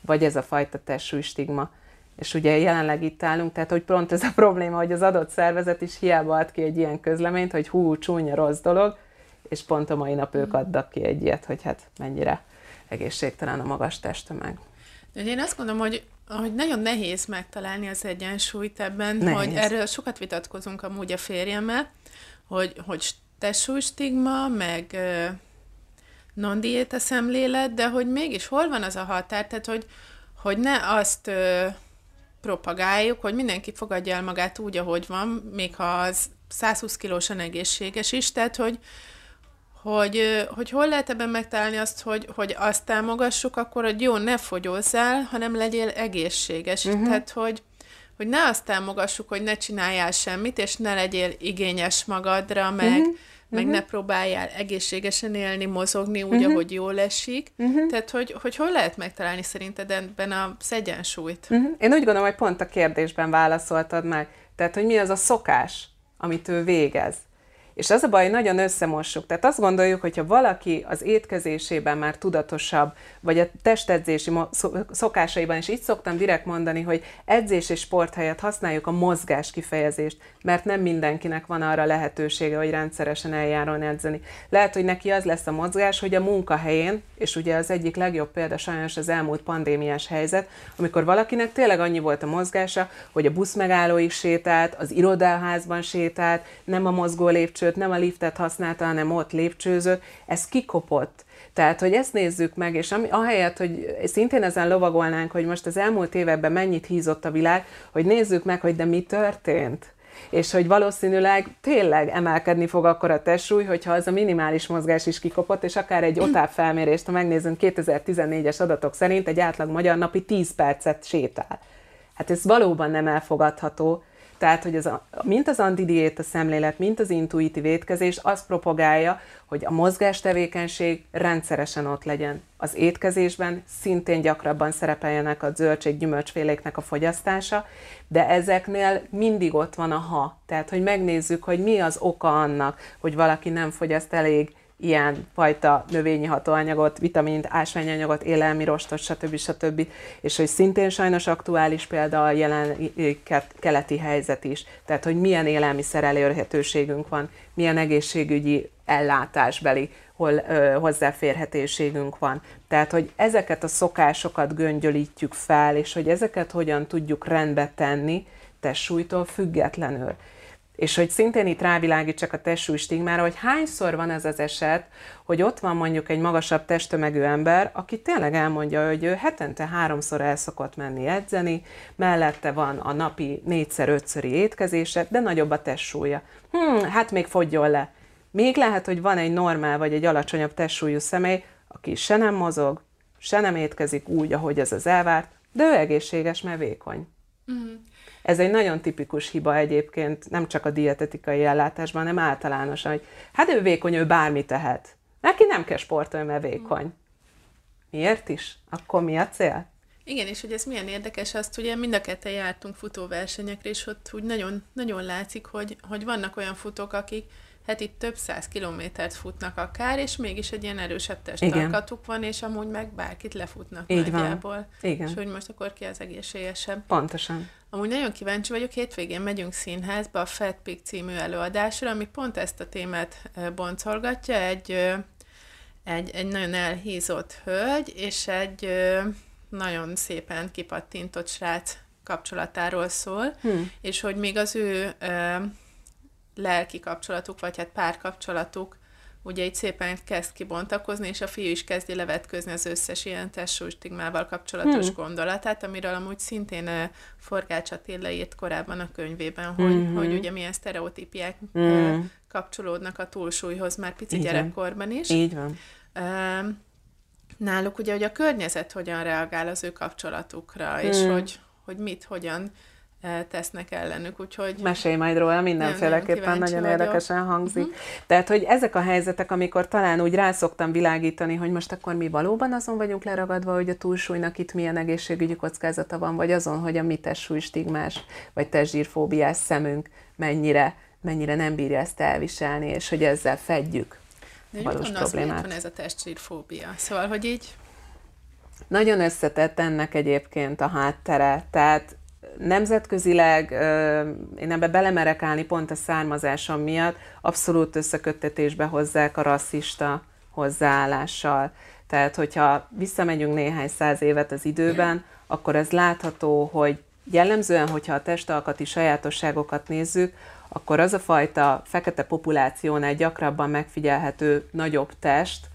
vagy ez a fajta testsúly stigma. És ugye jelenleg itt állunk, tehát hogy pont ez a probléma, hogy az adott szervezet is hiába ad ki egy ilyen közleményt, hogy hú, csúnya, rossz dolog, és pont a mai nap ők adtak ki egy ilyet, hogy hát mennyire egészségtelen a magas testtömeg. Én azt gondolom, hogy, hogy nagyon nehéz megtalálni az egyensúlyt ebben, nehéz. hogy erről sokat vitatkozunk amúgy a férjemmel, hogy, hogy testsúlystigma, meg non-diéta szemlélet, de hogy mégis hol van az a határ, tehát hogy, hogy ne azt uh, propagáljuk, hogy mindenki fogadja el magát úgy, ahogy van, még ha az 120 kilósan egészséges is, tehát hogy, hogy, hogy hol lehet ebben megtalálni azt, hogy, hogy azt támogassuk, akkor, hogy jó, ne fogyozzál, hanem legyél egészséges. Uh-huh. Tehát, hogy, hogy ne azt támogassuk, hogy ne csináljál semmit, és ne legyél igényes magadra, meg, uh-huh. meg uh-huh. ne próbáljál egészségesen élni, mozogni úgy, uh-huh. ahogy jól esik. Uh-huh. Tehát, hogy, hogy hol lehet megtalálni szerinted ebben a egyensúlyt? Uh-huh. Én úgy gondolom, hogy pont a kérdésben válaszoltad meg. Tehát, hogy mi az a szokás, amit ő végez. És az a baj, nagyon összemossuk. Tehát azt gondoljuk, hogyha valaki az étkezésében már tudatosabb, vagy a testedzési szokásaiban, és így szoktam direkt mondani, hogy edzés és sport helyett használjuk a mozgás kifejezést, mert nem mindenkinek van arra lehetősége, hogy rendszeresen eljárjon edzeni. Lehet, hogy neki az lesz a mozgás, hogy a munkahelyén, és ugye az egyik legjobb példa sajnos az elmúlt pandémiás helyzet, amikor valakinek tényleg annyi volt a mozgása, hogy a busz megállóig sétált, az irodaházban sétált, nem a mozgó lépcsőt, nem a liftet használta, hanem ott lépcsőzött, ez kikopott. Tehát, hogy ezt nézzük meg, és ami, ahelyett, hogy szintén ezen lovagolnánk, hogy most az elmúlt években mennyit hízott a világ, hogy nézzük meg, hogy de mi történt és hogy valószínűleg tényleg emelkedni fog akkor a testsúly, hogyha az a minimális mozgás is kikopott, és akár egy otább felmérést, ha megnézzünk 2014-es adatok szerint, egy átlag magyar napi 10 percet sétál. Hát ez valóban nem elfogadható, tehát, hogy az mint az antidiéta szemlélet, mint az intuitív étkezés azt propagálja, hogy a mozgástevékenység rendszeresen ott legyen. Az étkezésben szintén gyakrabban szerepeljenek a zöldség-gyümölcsféléknek a fogyasztása, de ezeknél mindig ott van a ha. Tehát, hogy megnézzük, hogy mi az oka annak, hogy valaki nem fogyaszt elég ilyen fajta növényi hatóanyagot, vitamint, ásványanyagot, élelmi rostot, stb. stb. És hogy szintén sajnos aktuális példa a jelen keleti helyzet is. Tehát, hogy milyen élelmiszer elérhetőségünk van, milyen egészségügyi ellátásbeli hol, ö, hozzáférhetőségünk van. Tehát, hogy ezeket a szokásokat göngyölítjük fel, és hogy ezeket hogyan tudjuk rendbe tenni, testsúlytól függetlenül. És hogy szintén itt rávilágítsak a testsúly stigmára, hogy hányszor van ez az eset, hogy ott van mondjuk egy magasabb testtömegű ember, aki tényleg elmondja, hogy ő hetente háromszor el szokott menni edzeni, mellette van a napi négyszer-ötszöri étkezése, de nagyobb a testsúlya. Hmm, hát még fogjon le. Még lehet, hogy van egy normál vagy egy alacsonyabb testsúlyú személy, aki se nem mozog, se nem étkezik úgy, ahogy ez az elvárt, de ő egészséges, mert vékony. Mm. Ez egy nagyon tipikus hiba egyébként, nem csak a dietetikai ellátásban, hanem általánosan, hogy hát ő vékony, ő bármi tehet. Neki nem kell sportolni, mert vékony. Miért is? Akkor mi a cél? Igen, és hogy ez milyen érdekes, azt ugye mind a ketten jártunk futóversenyekre, és ott úgy nagyon, nagyon látszik, hogy, hogy vannak olyan futók, akik itt több száz kilométert futnak akár, és mégis egy ilyen erősebb testalkatuk van, és amúgy meg bárkit lefutnak Így nagyjából. Van. Igen. És hogy most akkor ki az egészségesebb. Pontosan. Amúgy nagyon kíváncsi vagyok, hétvégén megyünk színházba a Fat Pig című előadásra, ami pont ezt a témát boncolgatja, egy, egy, egy nagyon elhízott hölgy, és egy nagyon szépen kipattintott srác kapcsolatáról szól, hmm. és hogy még az ő lelki kapcsolatuk, vagy hát párkapcsolatuk ugye így szépen kezd kibontakozni, és a fiú is kezdi levetközni az összes ilyen testsúlystigmával kapcsolatos hmm. gondolatát, amiről amúgy szintén Forgács Attila írt korábban a könyvében, hogy, hmm. hogy ugye milyen sztereotípiák hmm. kapcsolódnak a túlsúlyhoz már pici Így gyerekkorban is. Így van. Náluk ugye, hogy a környezet hogyan reagál az ő kapcsolatukra, hmm. és hogy, hogy mit, hogyan tesznek ellenük, úgyhogy... Mesélj majd róla, mindenféleképpen nagyon vagyok. érdekesen hangzik. Uh-huh. Tehát, hogy ezek a helyzetek, amikor talán úgy rászoktam világítani, hogy most akkor mi valóban azon vagyunk leragadva, hogy a túlsúlynak itt milyen egészségügyi kockázata van, vagy azon, hogy a mi testsúly stigmás, vagy testzsírfóbiás szemünk mennyire, mennyire nem bírja ezt elviselni, és hogy ezzel fedjük De valós problémát. van ez a testzsírfóbia? Szóval, hogy így nagyon összetett ennek egyébként a háttere. Tehát nemzetközileg én ebbe belemerek állni pont a származásom miatt, abszolút összeköttetésbe hozzák a rasszista hozzáállással. Tehát, hogyha visszamegyünk néhány száz évet az időben, akkor ez látható, hogy jellemzően, hogyha a testalkati sajátosságokat nézzük, akkor az a fajta fekete populációnál gyakrabban megfigyelhető nagyobb test,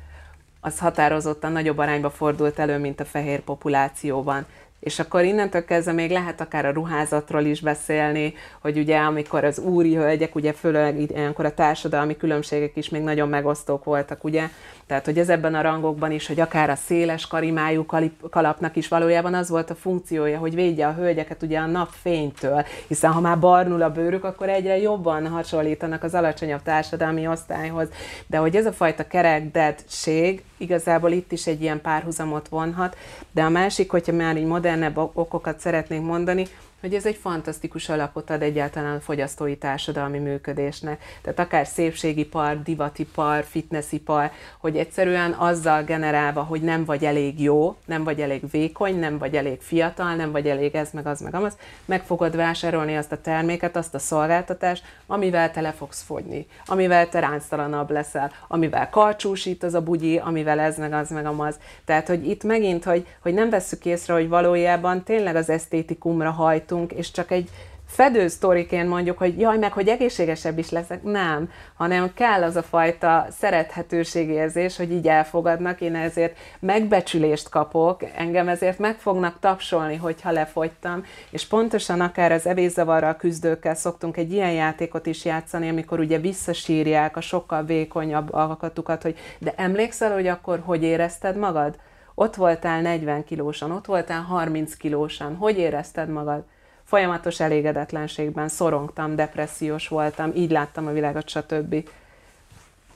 az határozottan nagyobb arányba fordult elő, mint a fehér populációban. És akkor innentől kezdve még lehet akár a ruházatról is beszélni, hogy ugye amikor az úri hölgyek, ugye főleg ilyenkor a társadalmi különbségek is még nagyon megosztók voltak, ugye, tehát, hogy ez ebben a rangokban is, hogy akár a széles karimájú kalapnak is valójában az volt a funkciója, hogy védje a hölgyeket ugye a napfénytől, hiszen ha már barnul a bőrük, akkor egyre jobban hasonlítanak az alacsonyabb társadalmi osztályhoz. De hogy ez a fajta kerekdedség igazából itt is egy ilyen párhuzamot vonhat, de a másik, hogyha már így modernebb okokat szeretnénk mondani, hogy ez egy fantasztikus alapot ad egyáltalán a fogyasztói társadalmi működésnek. Tehát akár szépségipar, divatipar, fitnessipar, hogy egyszerűen azzal generálva, hogy nem vagy elég jó, nem vagy elég vékony, nem vagy elég fiatal, nem vagy elég ez, meg az, meg az, meg fogod vásárolni azt a terméket, azt a szolgáltatást, amivel te le fogsz fogyni, amivel te ránctalanabb leszel, amivel karcsúsít az a bugyi, amivel ez, meg az, meg az. Tehát, hogy itt megint, hogy, hogy nem vesszük észre, hogy valójában tényleg az esztétikumra hajt tartunk, és csak egy fedő sztoriként mondjuk, hogy jaj, meg hogy egészségesebb is leszek. Nem, hanem kell az a fajta szerethetőségérzés, hogy így elfogadnak, én ezért megbecsülést kapok, engem ezért meg fognak tapsolni, hogyha lefogytam, és pontosan akár az evészavarral küzdőkkel szoktunk egy ilyen játékot is játszani, amikor ugye visszasírják a sokkal vékonyabb alkatukat, hogy de emlékszel, hogy akkor hogy érezted magad? Ott voltál 40 kilósan, ott voltál 30 kilósan, hogy érezted magad? Folyamatos elégedetlenségben szorongtam, depressziós voltam, így láttam a világot, stb.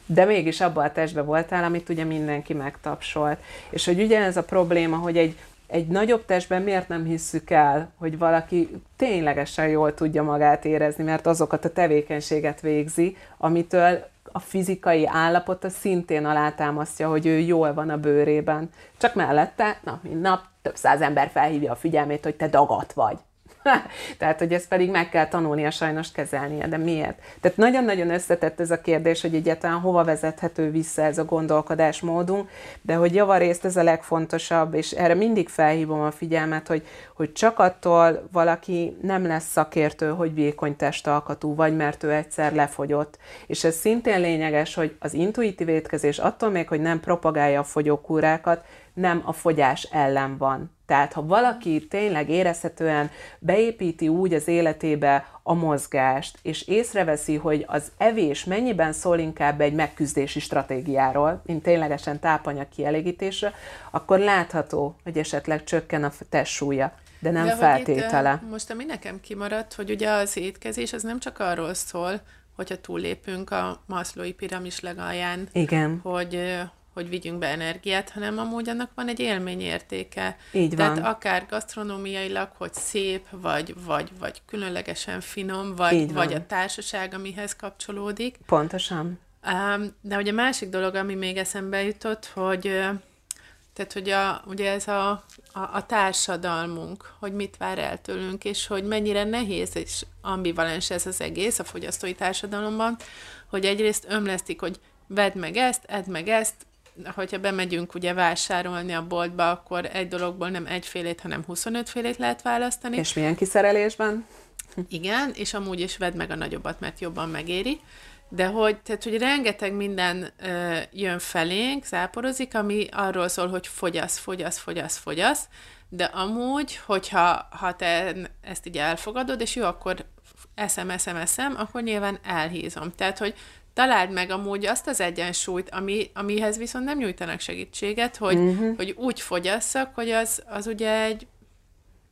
De mégis abban a testben voltál, amit ugye mindenki megtapsolt. És hogy ugye ez a probléma, hogy egy egy nagyobb testben miért nem hisszük el, hogy valaki ténylegesen jól tudja magát érezni, mert azokat a tevékenységet végzi, amitől a fizikai állapota szintén alátámasztja, hogy ő jól van a bőrében. Csak mellette nap mint nap több száz ember felhívja a figyelmét, hogy te dagat vagy. Tehát, hogy ezt pedig meg kell tanulnia sajnos kezelnie, de miért? Tehát nagyon-nagyon összetett ez a kérdés, hogy egyáltalán hova vezethető vissza ez a gondolkodásmódunk, de hogy javarészt ez a legfontosabb, és erre mindig felhívom a figyelmet, hogy, hogy csak attól valaki nem lesz szakértő, hogy vékony testalkatú, vagy mert ő egyszer lefogyott. És ez szintén lényeges, hogy az intuitív étkezés attól még, hogy nem propagálja a fogyókúrákat, nem a fogyás ellen van. Tehát ha valaki tényleg érezhetően beépíti úgy az életébe a mozgást, és észreveszi, hogy az evés mennyiben szól inkább egy megküzdési stratégiáról, mint ténylegesen tápanyag kielégítésre, akkor látható, hogy esetleg csökken a testsúlya de nem de feltétele. Itt, most ami nekem kimaradt, hogy ugye az étkezés az nem csak arról szól, hogyha túllépünk a maszlói piramis legalján, Igen. hogy hogy vigyünk be energiát, hanem amúgy annak van egy élményértéke. Így van. Tehát akár gasztronómiailag, hogy szép, vagy, vagy, vagy különlegesen finom, vagy, vagy a társaság, amihez kapcsolódik. Pontosan. De ugye a másik dolog, ami még eszembe jutott, hogy tehát, hogy a, ugye ez a, a, a társadalmunk, hogy mit vár el tőlünk, és hogy mennyire nehéz és ambivalens ez az egész a fogyasztói társadalomban, hogy egyrészt ömlesztik, hogy vedd meg ezt, edd meg ezt, hogyha bemegyünk ugye vásárolni a boltba, akkor egy dologból nem egyfélét, hanem 25 félét lehet választani. És milyen kiszerelésben? Igen, és amúgy is vedd meg a nagyobbat, mert jobban megéri. De hogy, tehát, hogy rengeteg minden ö, jön felénk, záporozik, ami arról szól, hogy fogyasz, fogyasz, fogyasz, fogyasz, de amúgy, hogyha ha te ezt így elfogadod, és jó, akkor eszem, eszem, eszem, akkor nyilván elhízom. Tehát, hogy találd meg amúgy azt az egyensúlyt, ami, amihez viszont nem nyújtanak segítséget, hogy, uh-huh. hogy úgy fogyasszak, hogy az, az ugye egy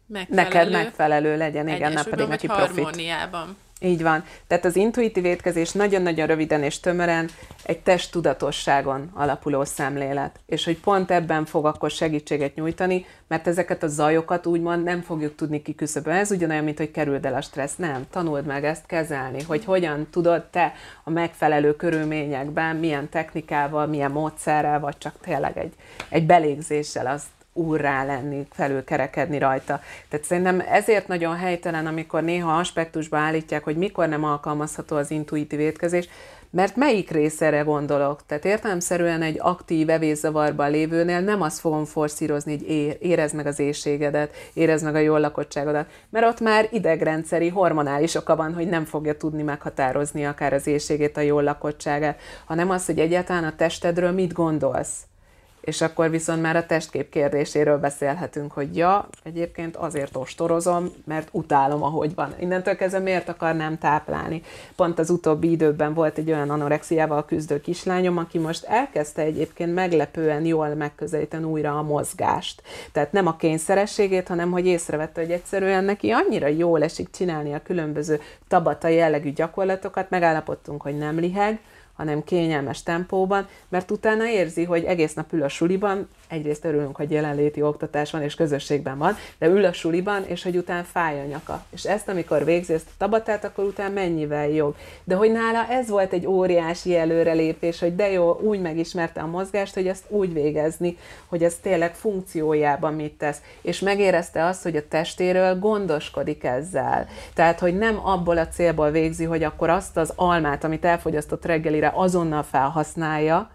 megfelelő, Neked megfelelő legyen, igen, nem pedig neki profit. harmóniában. Így van. Tehát az intuitív étkezés nagyon-nagyon röviden és tömören egy testtudatosságon alapuló szemlélet. És hogy pont ebben fog akkor segítséget nyújtani, mert ezeket a zajokat úgymond nem fogjuk tudni kiküszöbölni. Ez ugyanolyan, mint hogy kerüld el a stressz. Nem, tanuld meg ezt kezelni, hogy hogyan tudod te a megfelelő körülményekben, milyen technikával, milyen módszerrel, vagy csak tényleg egy, egy belégzéssel azt úrrá lenni, felülkerekedni rajta. Tehát szerintem ezért nagyon helytelen, amikor néha aspektusba állítják, hogy mikor nem alkalmazható az intuitív étkezés, mert melyik részére gondolok? Tehát értelemszerűen egy aktív evészavarban lévőnél nem azt fogom forszírozni, hogy érezd meg az éjségedet, érezd meg a jól lakottságodat, mert ott már idegrendszeri, hormonális oka van, hogy nem fogja tudni meghatározni akár az éjségét, a jól lakottságát, hanem az, hogy egyáltalán a testedről mit gondolsz és akkor viszont már a testkép kérdéséről beszélhetünk, hogy ja, egyébként azért ostorozom, mert utálom, ahogy van. Innentől kezdve miért akarnám táplálni? Pont az utóbbi időben volt egy olyan anorexiával küzdő kislányom, aki most elkezdte egyébként meglepően jól megközelíteni újra a mozgást. Tehát nem a kényszerességét, hanem hogy észrevette, hogy egyszerűen neki annyira jól esik csinálni a különböző tabata jellegű gyakorlatokat, megállapodtunk, hogy nem liheg, hanem kényelmes tempóban, mert utána érzi, hogy egész nap ül a suliban, egyrészt örülünk, hogy jelenléti oktatás van és közösségben van, de ül a suliban, és hogy utána fáj a nyaka. És ezt, amikor végzi ezt a tabatát, akkor utána mennyivel jobb. De hogy nála ez volt egy óriási előrelépés, hogy de jó, úgy megismerte a mozgást, hogy ezt úgy végezni, hogy ez tényleg funkciójában mit tesz. És megérezte azt, hogy a testéről gondoskodik ezzel. Tehát, hogy nem abból a célból végzi, hogy akkor azt az almát, amit elfogyasztott reggelire, azonnal felhasználja,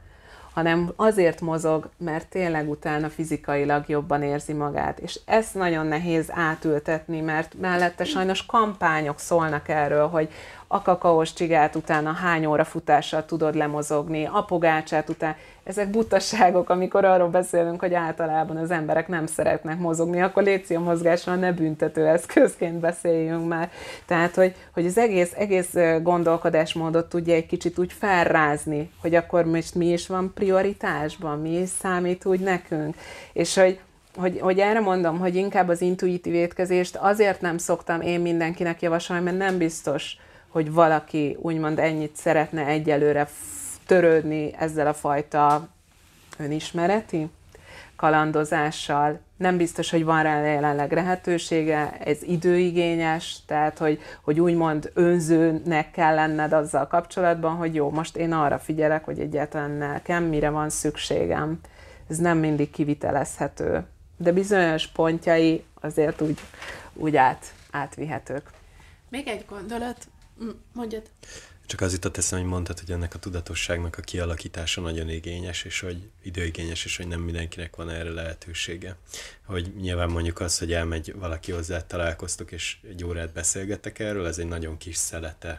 hanem azért mozog, mert tényleg utána fizikailag jobban érzi magát. És ezt nagyon nehéz átültetni, mert mellette sajnos kampányok szólnak erről, hogy a kakaós csigát utána hány óra futással tudod lemozogni, a pogácsát után. Ezek butaságok, amikor arról beszélünk, hogy általában az emberek nem szeretnek mozogni, akkor létszi a mozgásról ne büntető eszközként beszéljünk már. Tehát, hogy, hogy az egész, egész gondolkodásmódot tudja egy kicsit úgy felrázni, hogy akkor most mi is van prioritásban, mi is számít úgy nekünk. És hogy, hogy, hogy erre mondom, hogy inkább az intuitív étkezést azért nem szoktam én mindenkinek javasolni, mert nem biztos, hogy valaki úgymond ennyit szeretne egyelőre törődni ezzel a fajta önismereti kalandozással. Nem biztos, hogy van rá jelenleg lehetősége, ez időigényes, tehát hogy, hogy úgymond önzőnek kell lenned azzal kapcsolatban, hogy jó, most én arra figyelek, hogy egyáltalán nekem mire van szükségem. Ez nem mindig kivitelezhető, de bizonyos pontjai azért úgy, úgy át, átvihetők. Még egy gondolat, mondjad. Csak az jutott eszem, hogy mondtad, hogy ennek a tudatosságnak a kialakítása nagyon igényes, és hogy időigényes, és hogy nem mindenkinek van erre lehetősége. Hogy nyilván mondjuk az, hogy elmegy valaki hozzá, találkoztok, és egy órát beszélgettek erről, ez egy nagyon kis szelete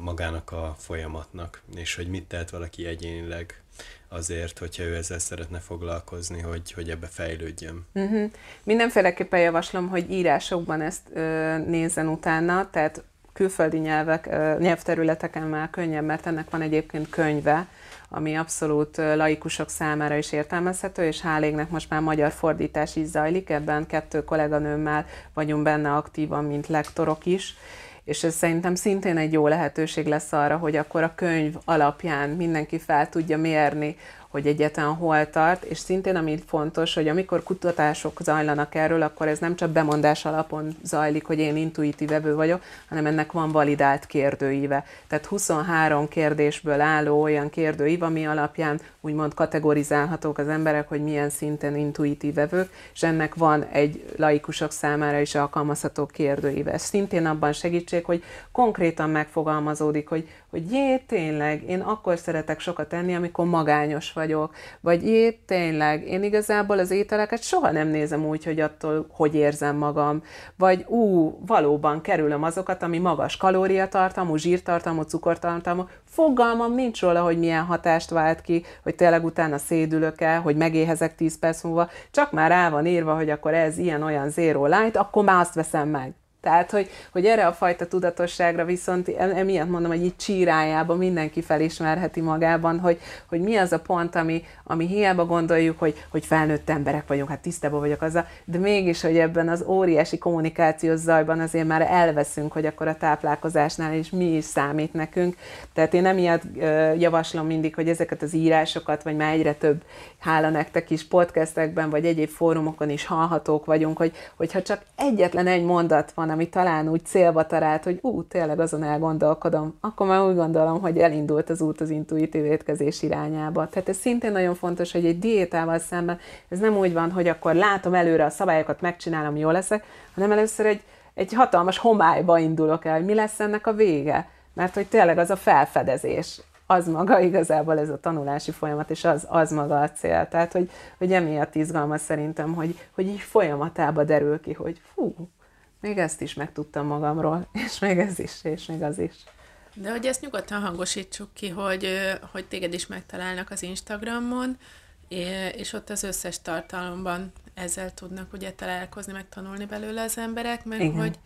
magának a folyamatnak, és hogy mit tehet valaki egyénileg azért, hogyha ő ezzel szeretne foglalkozni, hogy, hogy ebbe fejlődjön. Uh-huh. Mindenféleképpen javaslom, hogy írásokban ezt ö, nézzen utána, tehát külföldi nyelvek, nyelvterületeken már könnyebb, mert ennek van egyébként könyve, ami abszolút laikusok számára is értelmezhető, és hálégnek most már magyar fordítás is zajlik, ebben kettő kolléganőmmel vagyunk benne aktívan, mint lektorok is, és ez szerintem szintén egy jó lehetőség lesz arra, hogy akkor a könyv alapján mindenki fel tudja mérni hogy egyetlen hol tart, és szintén ami fontos, hogy amikor kutatások zajlanak erről, akkor ez nem csak bemondás alapon zajlik, hogy én intuitív evő vagyok, hanem ennek van validált kérdőíve. Tehát 23 kérdésből álló olyan kérdőív, ami alapján úgymond kategorizálhatók az emberek, hogy milyen szinten intuitív vevők, és ennek van egy laikusok számára is alkalmazható kérdőíve. Ez szintén abban segítség, hogy konkrétan megfogalmazódik, hogy, hogy jé, tényleg, én akkor szeretek sokat enni, amikor magányos vagyok, vagy jé, tényleg, én igazából az ételeket soha nem nézem úgy, hogy attól, hogy érzem magam, vagy ú, valóban kerülöm azokat, ami magas kalóriatartalmú, zsírtartalmú, cukortartalmú, fogalmam nincs róla, hogy milyen hatást vált ki, hogy tényleg utána szédülök el, hogy megéhezek 10 perc múlva, csak már rá van írva, hogy akkor ez ilyen-olyan zero light, akkor már azt veszem meg. Tehát, hogy, hogy erre a fajta tudatosságra viszont emiatt mondom, hogy így csírájában mindenki felismerheti magában, hogy, hogy mi az a pont, ami, ami hiába gondoljuk, hogy, hogy felnőtt emberek vagyunk, hát tisztában vagyok azzal, de mégis, hogy ebben az óriási kommunikációs zajban azért már elveszünk, hogy akkor a táplálkozásnál is mi is számít nekünk. Tehát én emiatt javaslom mindig, hogy ezeket az írásokat, vagy már egyre több, hála nektek is podcastekben, vagy egyéb fórumokon is hallhatók vagyunk, hogy, hogyha csak egyetlen egy mondat van, ami talán úgy célba talált, hogy ú, tényleg azon elgondolkodom, akkor már úgy gondolom, hogy elindult az út az intuitív étkezés irányába. Tehát ez szintén nagyon fontos, hogy egy diétával szemben ez nem úgy van, hogy akkor látom előre a szabályokat, megcsinálom, jól leszek, hanem először egy, egy hatalmas homályba indulok el, hogy mi lesz ennek a vége. Mert hogy tényleg az a felfedezés, az maga igazából ez a tanulási folyamat, és az, az maga a cél. Tehát, hogy, hogy emiatt izgalmas szerintem, hogy, hogy így folyamatába derül ki, hogy fú, még ezt is megtudtam magamról, és még ez is, és még az is. De hogy ezt nyugodtan hangosítsuk ki, hogy, hogy téged is megtalálnak az Instagramon, és ott az összes tartalomban ezzel tudnak ugye találkozni, meg tanulni belőle az emberek, meg Igen. hogy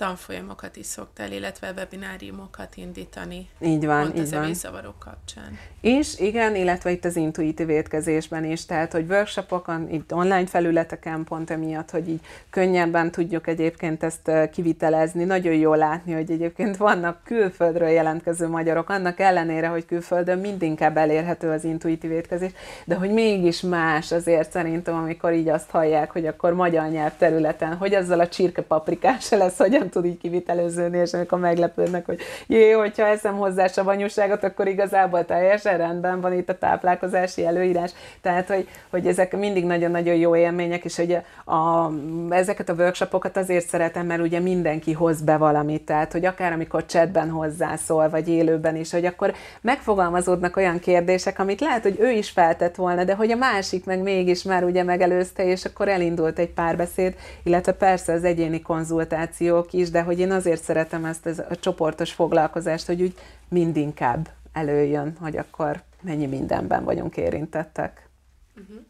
tanfolyamokat is szoktál, illetve webináriumokat indítani. Így van, pont így az van. evészavarok kapcsán. És igen, illetve itt az intuitív étkezésben is, tehát hogy workshopokon, itt online felületeken pont emiatt, hogy így könnyebben tudjuk egyébként ezt kivitelezni. Nagyon jó látni, hogy egyébként vannak külföldről jelentkező magyarok, annak ellenére, hogy külföldön mindinkább elérhető az intuitív étkezés, de hogy mégis más azért szerintem, amikor így azt hallják, hogy akkor magyar nyelv területen, hogy azzal a csirkepaprikás se lesz, hogyan tud így kiviteleződni, és amikor meglepődnek, hogy jé, hogyha eszem hozzá savanyúságot, akkor igazából teljesen rendben van itt a táplálkozási előírás. Tehát, hogy, hogy ezek mindig nagyon-nagyon jó élmények, és hogy a, a, ezeket a workshopokat azért szeretem, mert ugye mindenki hoz be valamit, tehát, hogy akár amikor chatben hozzászól, vagy élőben is, hogy akkor megfogalmazódnak olyan kérdések, amit lehet, hogy ő is feltett volna, de hogy a másik meg mégis már ugye megelőzte, és akkor elindult egy párbeszéd, illetve persze az egyéni konzultációk is, de hogy én azért szeretem ezt a csoportos foglalkozást, hogy úgy mindinkább előjön, hogy akkor mennyi mindenben vagyunk érintettek. Uh-huh.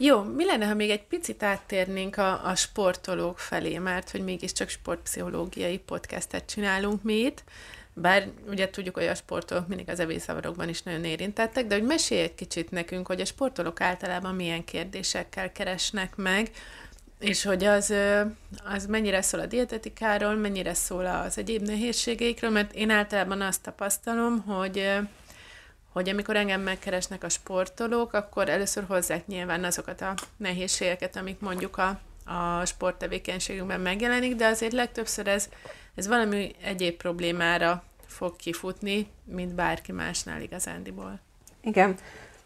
Jó, mi lenne, ha még egy picit áttérnénk a, a sportolók felé, mert hogy mégiscsak sportpszichológiai podcastet csinálunk mi itt, bár ugye tudjuk, hogy a sportolók mindig az evészavarokban is nagyon érintettek, de hogy mesélj egy kicsit nekünk, hogy a sportolók általában milyen kérdésekkel keresnek meg, és hogy az, az mennyire szól a dietetikáról, mennyire szól az egyéb nehézségeikről, mert én általában azt tapasztalom, hogy, hogy amikor engem megkeresnek a sportolók, akkor először hozzák nyilván azokat a nehézségeket, amik mondjuk a, a sporttevékenységünkben megjelenik, de azért legtöbbször ez, ez valami egyéb problémára fog kifutni, mint bárki másnál igazándiból. Igen.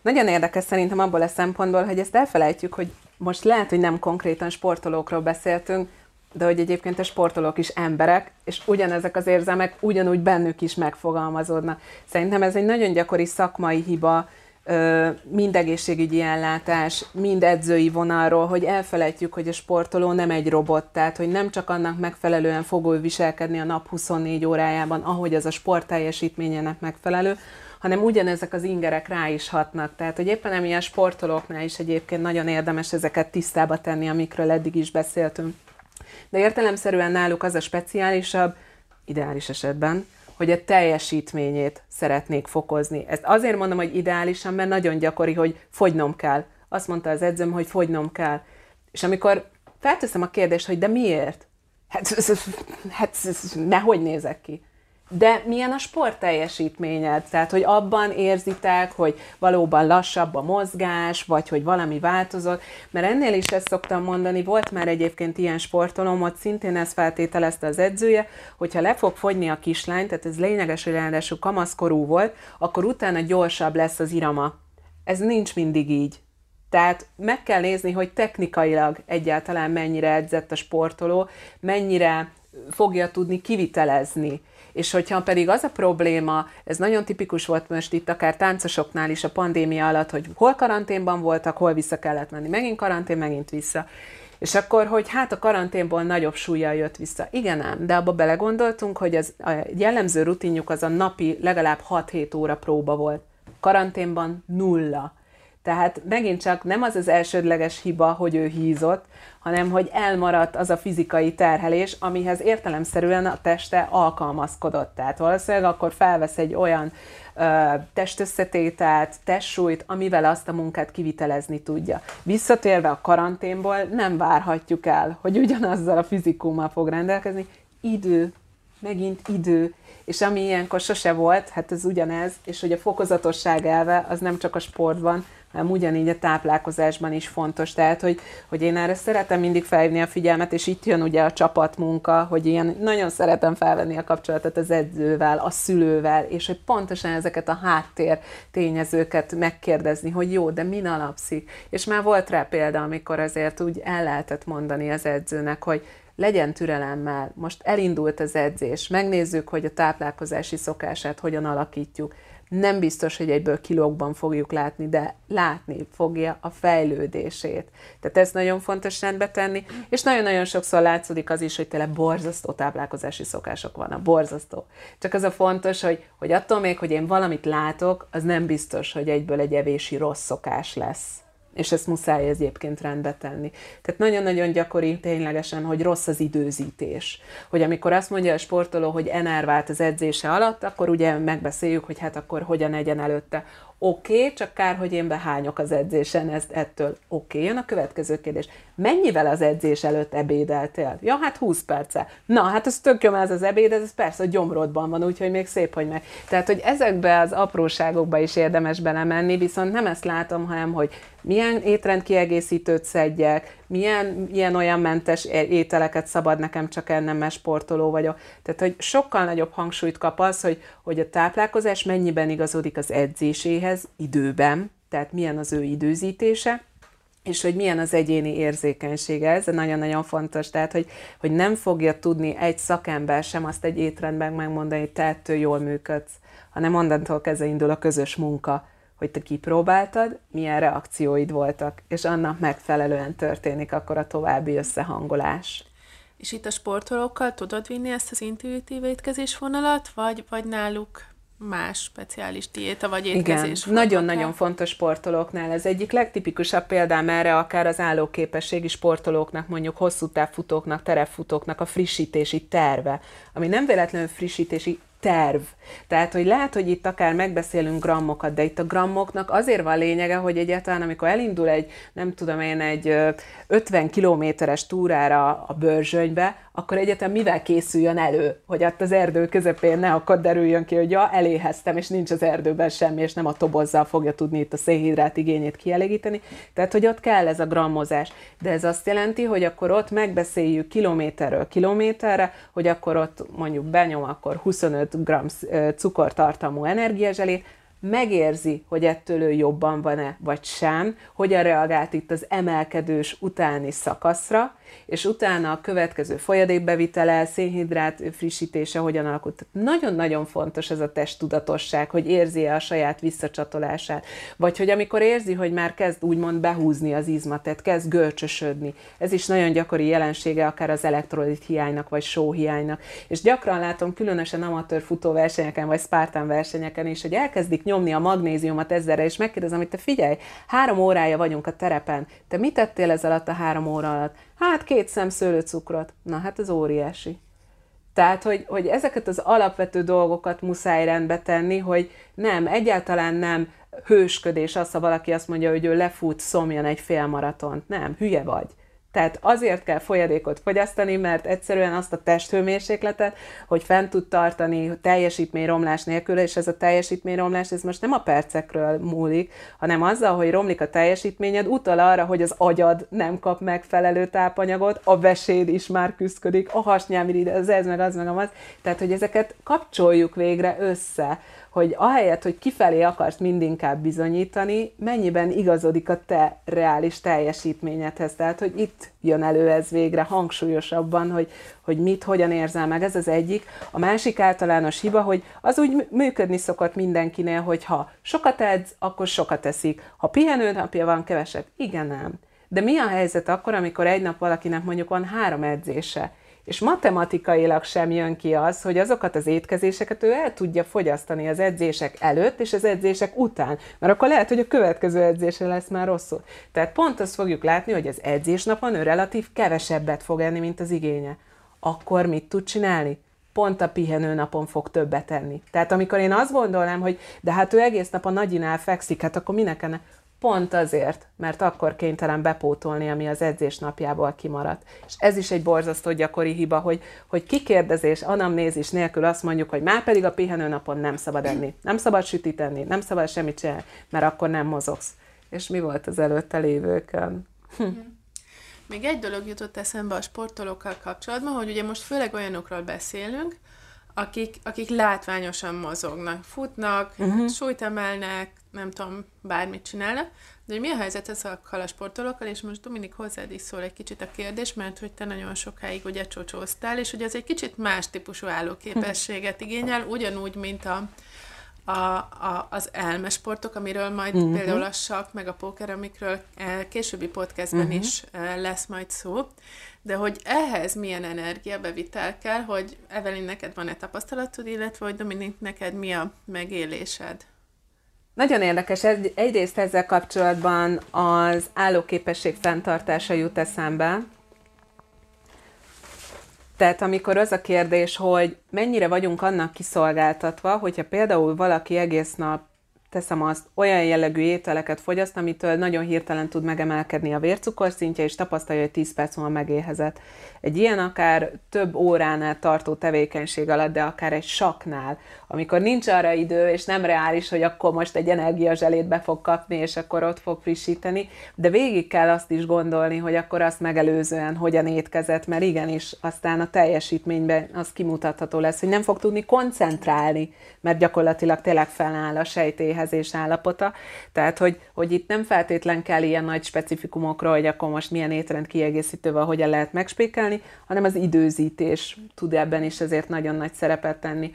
Nagyon érdekes szerintem abból a szempontból, hogy ezt elfelejtjük, hogy most lehet, hogy nem konkrétan sportolókról beszéltünk, de hogy egyébként a sportolók is emberek, és ugyanezek az érzelmek ugyanúgy bennük is megfogalmazódnak. Szerintem ez egy nagyon gyakori szakmai hiba, mind egészségügyi ellátás, mind edzői vonalról, hogy elfelejtjük, hogy a sportoló nem egy robot, tehát hogy nem csak annak megfelelően fog ő viselkedni a nap 24 órájában, ahogy az a sport teljesítményének megfelelő, hanem ugyanezek az ingerek rá is hatnak. Tehát, hogy éppen emilyen sportolóknál is egyébként nagyon érdemes ezeket tisztába tenni, amikről eddig is beszéltünk. De értelemszerűen náluk az a speciálisabb, ideális esetben, hogy a teljesítményét szeretnék fokozni. Ezt azért mondom, hogy ideálisan, mert nagyon gyakori, hogy fogynom kell. Azt mondta az edzőm, hogy fogynom kell. És amikor felteszem a kérdést, hogy de miért? Hát, hát nehogy nézek ki de milyen a sport teljesítményed? Tehát, hogy abban érzitek, hogy valóban lassabb a mozgás, vagy hogy valami változott, mert ennél is ezt szoktam mondani, volt már egyébként ilyen sportolom, ott szintén ezt feltételezte az edzője, hogyha le fog fogyni a kislány, tehát ez lényeges, hogy ráadásul kamaszkorú volt, akkor utána gyorsabb lesz az irama. Ez nincs mindig így. Tehát meg kell nézni, hogy technikailag egyáltalán mennyire edzett a sportoló, mennyire fogja tudni kivitelezni és hogyha pedig az a probléma, ez nagyon tipikus volt most itt akár táncosoknál is a pandémia alatt, hogy hol karanténban voltak, hol vissza kellett menni, megint karantén, megint vissza. És akkor, hogy hát a karanténból nagyobb súlya jött vissza. Igen ám, de abba belegondoltunk, hogy az, a jellemző rutinjuk az a napi legalább 6-7 óra próba volt. Karanténban nulla. Tehát megint csak nem az az elsődleges hiba, hogy ő hízott, hanem hogy elmaradt az a fizikai terhelés, amihez értelemszerűen a teste alkalmazkodott. Tehát valószínűleg akkor felvesz egy olyan ö, testösszetételt, testsúlyt, amivel azt a munkát kivitelezni tudja. Visszatérve a karanténból nem várhatjuk el, hogy ugyanazzal a fizikummal fog rendelkezni. Idő, megint idő, és ami ilyenkor sose volt, hát ez ugyanez, és hogy a fokozatosság elve az nem csak a sportban, hanem ugyanígy a táplálkozásban is fontos. Tehát, hogy, hogy én erre szeretem mindig felhívni a figyelmet, és itt jön ugye a csapatmunka, hogy ilyen nagyon szeretem felvenni a kapcsolatot az edzővel, a szülővel, és hogy pontosan ezeket a háttér tényezőket megkérdezni, hogy jó, de min alapszik. És már volt rá példa, amikor azért úgy el lehetett mondani az edzőnek, hogy legyen türelemmel, most elindult az edzés, megnézzük, hogy a táplálkozási szokását hogyan alakítjuk, nem biztos, hogy egyből kilókban fogjuk látni, de látni fogja a fejlődését. Tehát ez nagyon fontos rendbe tenni, és nagyon-nagyon sokszor látszódik az is, hogy tényleg borzasztó táplálkozási szokások vannak, borzasztó. Csak az a fontos, hogy, hogy attól még, hogy én valamit látok, az nem biztos, hogy egyből egy evési rossz szokás lesz és ezt muszáj egyébként rendbe tenni. Tehát nagyon-nagyon gyakori ténylegesen, hogy rossz az időzítés. Hogy amikor azt mondja a sportoló, hogy enervált az edzése alatt, akkor ugye megbeszéljük, hogy hát akkor hogyan egyen előtte. Oké, okay, csak kár, hogy én behányok az edzésen ezt ettől. Oké, okay, jön a következő kérdés. Mennyivel az edzés előtt ebédeltél? Ja, hát 20 perce. Na, hát ez tök jó, ez az ebéd, ez persze a gyomrodban van, úgyhogy még szép, hogy meg. Tehát, hogy ezekbe az apróságokba is érdemes belemenni, viszont nem ezt látom, hanem, hogy milyen étrendkiegészítőt szedjek, milyen ilyen-olyan mentes ételeket szabad nekem csak ennem, mert sportoló vagyok. Tehát, hogy sokkal nagyobb hangsúlyt kap az, hogy, hogy a táplálkozás mennyiben igazodik az edzéséhez időben, tehát milyen az ő időzítése, és hogy milyen az egyéni érzékenysége. Ez nagyon-nagyon fontos, tehát hogy, hogy nem fogja tudni egy szakember sem azt egy étrendben megmondani, hogy te ettől jól működsz, hanem onnantól kezdve indul a közös munka, hogy te kipróbáltad, milyen reakcióid voltak, és annak megfelelően történik akkor a további összehangolás. És itt a sportolókkal tudod vinni ezt az intuitív étkezés vonalat, vagy, vagy náluk más speciális diéta vagy étkezés Igen, nagyon-nagyon fontos sportolóknál. Ez egyik legtipikusabb példám erre, akár az állóképességi sportolóknak, mondjuk hosszú távfutóknak, terepfutóknak a frissítési terve, ami nem véletlenül frissítési terv. Tehát, hogy lehet, hogy itt akár megbeszélünk grammokat, de itt a grammoknak azért van lényege, hogy egyáltalán, amikor elindul egy, nem tudom én, egy 50 kilométeres túrára a bőrzsönybe, akkor egyetem mivel készüljön elő, hogy ott az erdő közepén ne akkor derüljön ki, hogy ja, eléheztem, és nincs az erdőben semmi, és nem a tobozzal fogja tudni itt a szénhidrát igényét kielégíteni. Tehát, hogy ott kell ez a grammozás. De ez azt jelenti, hogy akkor ott megbeszéljük kilométerről kilométerre, hogy akkor ott mondjuk benyom akkor 25 g cukortartalmú energiazselét, megérzi, hogy ettől ő jobban van-e, vagy sem, hogyan reagált itt az emelkedős utáni szakaszra, és utána a következő folyadékbevitele, szénhidrát frissítése hogyan alakult. Nagyon-nagyon fontos ez a testtudatosság, hogy érzi-e a saját visszacsatolását, vagy hogy amikor érzi, hogy már kezd úgymond behúzni az izmat, tehát kezd görcsösödni. Ez is nagyon gyakori jelensége akár az elektrolit hiánynak, vagy sóhiánynak. És gyakran látom, különösen amatőr futóversenyeken, vagy Spartan versenyeken is, hogy elkezdik nyomni a magnéziumot ezzelre, és megkérdezem, hogy te figyelj, három órája vagyunk a terepen, te mit tettél ez alatt a három óra alatt? Hát két szem szőlőcukrot. Na hát ez óriási. Tehát, hogy, hogy ezeket az alapvető dolgokat muszáj rendbe tenni, hogy nem, egyáltalán nem hősködés az, ha valaki azt mondja, hogy ő lefut, szomjan egy fél maratont. Nem, hülye vagy. Tehát azért kell folyadékot fogyasztani, mert egyszerűen azt a testhőmérsékletet, hogy fent tud tartani teljesítményromlás nélkül, és ez a teljesítményromlás, ez most nem a percekről múlik, hanem azzal, hogy romlik a teljesítményed, utal arra, hogy az agyad nem kap megfelelő tápanyagot, a veséd is már küzdik, a hasnyálmirigy, az ez meg az meg az. Tehát, hogy ezeket kapcsoljuk végre össze, hogy ahelyett, hogy kifelé akarsz mindinkább bizonyítani, mennyiben igazodik a te reális teljesítményedhez. Tehát, hogy itt jön elő ez végre hangsúlyosabban, hogy, hogy mit, hogyan érzel meg. Ez az egyik. A másik általános hiba, hogy az úgy működni szokott mindenkinél, hogy ha sokat edz, akkor sokat eszik. Ha pihenőnapja van, keveset. Igen, nem. De mi a helyzet akkor, amikor egy nap valakinek mondjuk van három edzése, és matematikailag sem jön ki az, hogy azokat az étkezéseket ő el tudja fogyasztani az edzések előtt és az edzések után, mert akkor lehet, hogy a következő edzése lesz már rosszul. Tehát pont azt fogjuk látni, hogy az edzésnapon ő relatív kevesebbet fog enni, mint az igénye. Akkor mit tud csinálni? pont a pihenő napon fog többet enni. Tehát amikor én azt gondolnám, hogy de hát ő egész nap a nagyinál fekszik, hát akkor minek enne? Pont azért, mert akkor kénytelen bepótolni, ami az edzés napjából kimaradt. És ez is egy borzasztó gyakori hiba, hogy, hogy kikérdezés, anamnézis nélkül azt mondjuk, hogy már pedig a pihenőnapon nem szabad enni, nem szabad sütit enni, nem szabad semmit csinálni, mert akkor nem mozogsz. És mi volt az előtte lévőkön? Hm. Még egy dolog jutott eszembe a sportolókkal kapcsolatban, hogy ugye most főleg olyanokról beszélünk, akik, akik látványosan mozognak, futnak, uh-huh. súlyt emelnek, nem tudom, bármit csinálnak, de hogy mi a helyzet ezekkel a sportolókkal, és most Dominik hozzád is szól egy kicsit a kérdés, mert hogy te nagyon sokáig ugye csocsóztál, és hogy ez egy kicsit más típusú állóképességet igényel, ugyanúgy, mint a, a, a, az elmesportok, amiről majd uh-huh. például a sak, meg a póker, amikről eh, későbbi podcastben uh-huh. is eh, lesz majd szó, de hogy ehhez milyen energiabevitel kell, hogy Evelyn, neked van-e tapasztalatod, illetve hogy Dominik, neked mi a megélésed? Nagyon érdekes, egy, egyrészt ezzel kapcsolatban az állóképesség fenntartása jut eszembe. Tehát amikor az a kérdés, hogy mennyire vagyunk annak kiszolgáltatva, hogyha például valaki egész nap teszem azt, olyan jellegű ételeket fogyaszt, amitől nagyon hirtelen tud megemelkedni a vércukorszintje, és tapasztalja, hogy 10 perc múlva megéhezett. Egy ilyen akár több óránál tartó tevékenység alatt, de akár egy saknál, amikor nincs arra idő, és nem reális, hogy akkor most egy energiazselét be fog kapni, és akkor ott fog frissíteni, de végig kell azt is gondolni, hogy akkor azt megelőzően hogyan étkezett, mert igenis aztán a teljesítményben az kimutatható lesz, hogy nem fog tudni koncentrálni, mert gyakorlatilag tényleg feláll a sejtéhezés állapota. Tehát, hogy, hogy itt nem feltétlen kell ilyen nagy specifikumokra, hogy akkor most milyen étrend kiegészítővel hogyan lehet megspékelni, hanem az időzítés tud ebben is ezért nagyon nagy szerepet tenni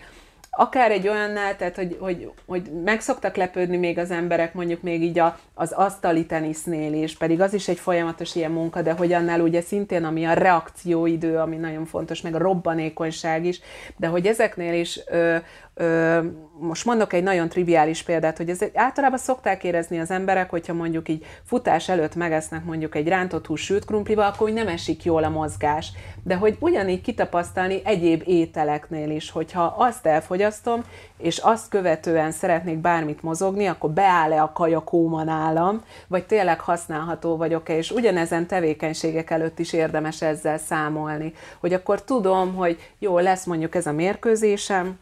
akár egy olyannál, tehát hogy, hogy, hogy meg szoktak lepődni még az emberek mondjuk még így a, az asztali tenisznél is, pedig az is egy folyamatos ilyen munka, de hogy annál ugye szintén ami a reakcióidő, ami nagyon fontos, meg a robbanékonyság is, de hogy ezeknél is ö, most mondok egy nagyon triviális példát, hogy ez általában szokták érezni az emberek, hogyha mondjuk így futás előtt megesznek mondjuk egy rántott hús sült krumplival, akkor nem esik jól a mozgás. De hogy ugyanígy kitapasztalni egyéb ételeknél is, hogyha azt elfogy elfogyasztom, és azt követően szeretnék bármit mozogni, akkor beáll-e a kajakóma nálam, vagy tényleg használható vagyok-e, és ugyanezen tevékenységek előtt is érdemes ezzel számolni, hogy akkor tudom, hogy jó, lesz mondjuk ez a mérkőzésem,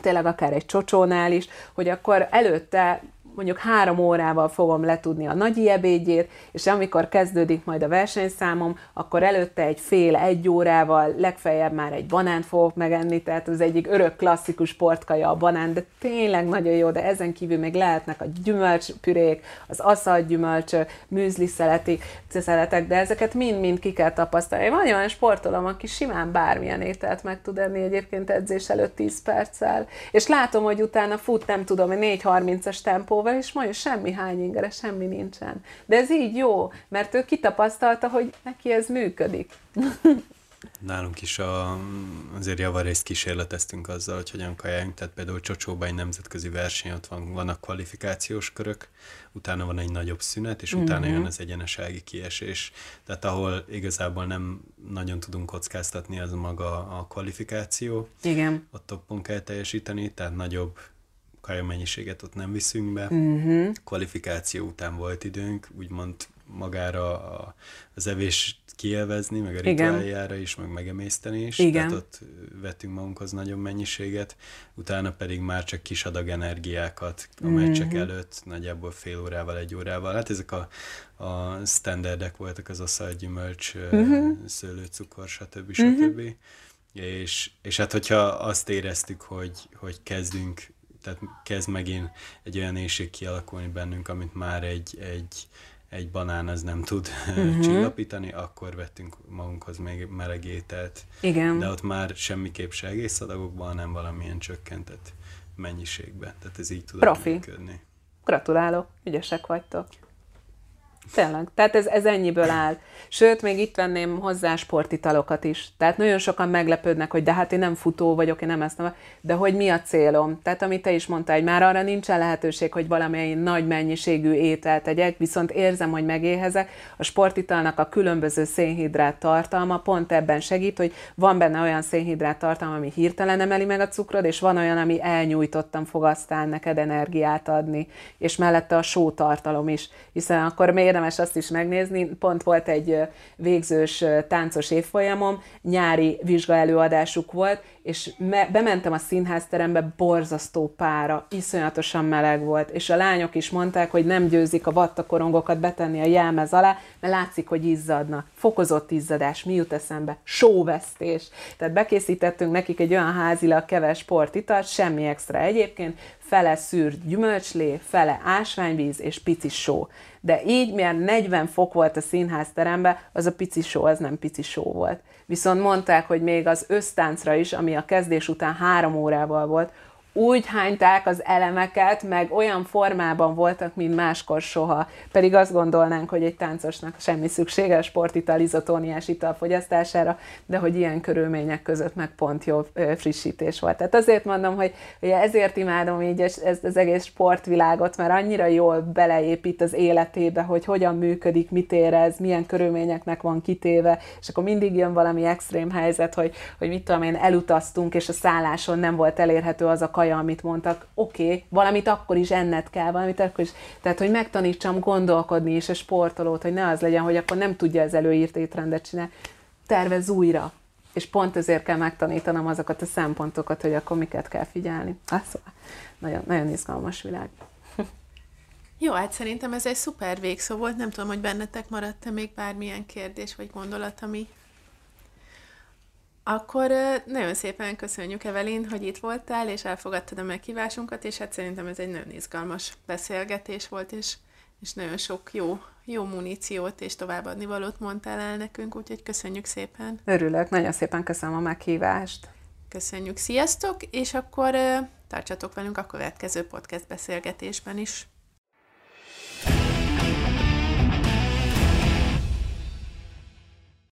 tényleg akár egy csocsónál is, hogy akkor előtte mondjuk három órával fogom letudni a nagy ebédjét, és amikor kezdődik majd a versenyszámom, akkor előtte egy fél, egy órával, legfeljebb már egy banánt fogok megenni, tehát az egyik örök klasszikus sportkaja a banán, de tényleg nagyon jó, de ezen kívül még lehetnek a gyümölcspürék, az aszalt gyümölcsök, műzli szeleti, szeletek, de ezeket mind-mind ki kell tapasztalni. Van olyan sportolom, aki simán bármilyen ételt meg tud enni egyébként edzés előtt 10 perccel, és látom, hogy utána fut, nem tudom, 4.30-as tempó autóval, és majd semmi hány ingere, semmi nincsen. De ez így jó, mert ő kitapasztalta, hogy neki ez működik. Nálunk is a, azért javarészt kísérleteztünk azzal, hogy hogyan kajáljunk, tehát például Csocsóban egy nemzetközi verseny, ott van, vannak kvalifikációs körök, utána van egy nagyobb szünet, és utána uh-huh. jön az egyenesági kiesés. Tehát ahol igazából nem nagyon tudunk kockáztatni, az maga a kvalifikáció. Igen. A toppon kell teljesíteni, tehát nagyobb mennyiséget ott nem viszünk be. Uh-huh. Kvalifikáció után volt időnk, úgymond magára a, az evés kielvezni, meg a rituáljára is, meg megemészteni is. Igen. Tehát ott vettünk magunkhoz nagyobb mennyiséget, utána pedig már csak kis adag energiákat a meccsek uh-huh. előtt, nagyjából fél órával, egy órával. Hát ezek a, a standardek voltak, az aszalt, gyümölcs, uh-huh. szőlőcukor, stb. stb. Uh-huh. És, és hát hogyha azt éreztük, hogy, hogy kezdünk tehát kezd megint egy olyan éjség kialakulni bennünk, amit már egy, egy, egy banán az nem tud uh-huh. csillapítani, akkor vettünk magunkhoz még meleg ételt. Igen. De ott már semmiképp se egész adagokban, hanem valamilyen csökkentett mennyiségben. Tehát ez így tud működni. Gratulálok, ügyesek vagytok. Tényleg. Tehát ez, ez ennyiből áll. Sőt, még itt venném hozzá sportitalokat is. Tehát nagyon sokan meglepődnek, hogy de hát én nem futó vagyok, én nem ezt nem, de hogy mi a célom? Tehát amit te is mondtál, hogy már arra nincsen lehetőség, hogy valamilyen nagy mennyiségű ételt tegyek, viszont érzem, hogy megéhezek. A sportitalnak a különböző szénhidrát tartalma pont ebben segít, hogy van benne olyan szénhidrát tartalma, ami hirtelen emeli meg a cukrod, és van olyan, ami elnyújtottam fog aztán neked energiát adni, és mellette a só tartalom is, hiszen akkor miért érdemes azt is megnézni, pont volt egy végzős táncos évfolyamom, nyári vizsgaelőadásuk volt, és me- bementem a színházterembe, borzasztó pára, iszonyatosan meleg volt, és a lányok is mondták, hogy nem győzik a vattakorongokat betenni a jelmez alá, mert látszik, hogy izzadnak. Fokozott izzadás, mi jut eszembe? Sóvesztés. Tehát bekészítettünk nekik egy olyan házilag keves sportitalt, semmi extra egyébként, fele szűrt gyümölcslé, fele ásványvíz és pici só. De így, milyen 40 fok volt a színházteremben, az a pici só, az nem pici só volt. Viszont mondták, hogy még az össztáncra is, ami a kezdés után három órával volt, úgy hányták az elemeket, meg olyan formában voltak, mint máskor soha. Pedig azt gondolnánk, hogy egy táncosnak semmi szüksége a sportital, ital fogyasztására, de hogy ilyen körülmények között meg pont jó frissítés volt. Tehát azért mondom, hogy, hogy ezért imádom így ezt az egész sportvilágot, mert annyira jól beleépít az életébe, hogy hogyan működik, mit érez, milyen körülményeknek van kitéve, és akkor mindig jön valami extrém helyzet, hogy, hogy mit tudom én, elutaztunk, és a szálláson nem volt elérhető az a kaja, amit mondtak, oké, okay, valamit akkor is enned kell, valamit akkor is. Tehát, hogy megtanítsam gondolkodni is a sportolót, hogy ne az legyen, hogy akkor nem tudja az előírt étrendet csinálni. Tervez újra. És pont ezért kell megtanítanom azokat a szempontokat, hogy akkor miket kell figyelni. Ah, szóval nagyon, nagyon izgalmas világ. Jó, hát szerintem ez egy szuper végszó volt. Nem tudom, hogy bennetek maradt-e még bármilyen kérdés vagy gondolat, ami akkor nagyon szépen köszönjük, Evelin, hogy itt voltál, és elfogadtad a meghívásunkat, és hát szerintem ez egy nagyon izgalmas beszélgetés volt, és, és nagyon sok jó, jó muníciót és továbbadni valót mondtál el nekünk, úgyhogy köszönjük szépen. Örülök, nagyon szépen köszönöm a meghívást. Köszönjük, sziasztok, és akkor tartsatok velünk a következő podcast beszélgetésben is.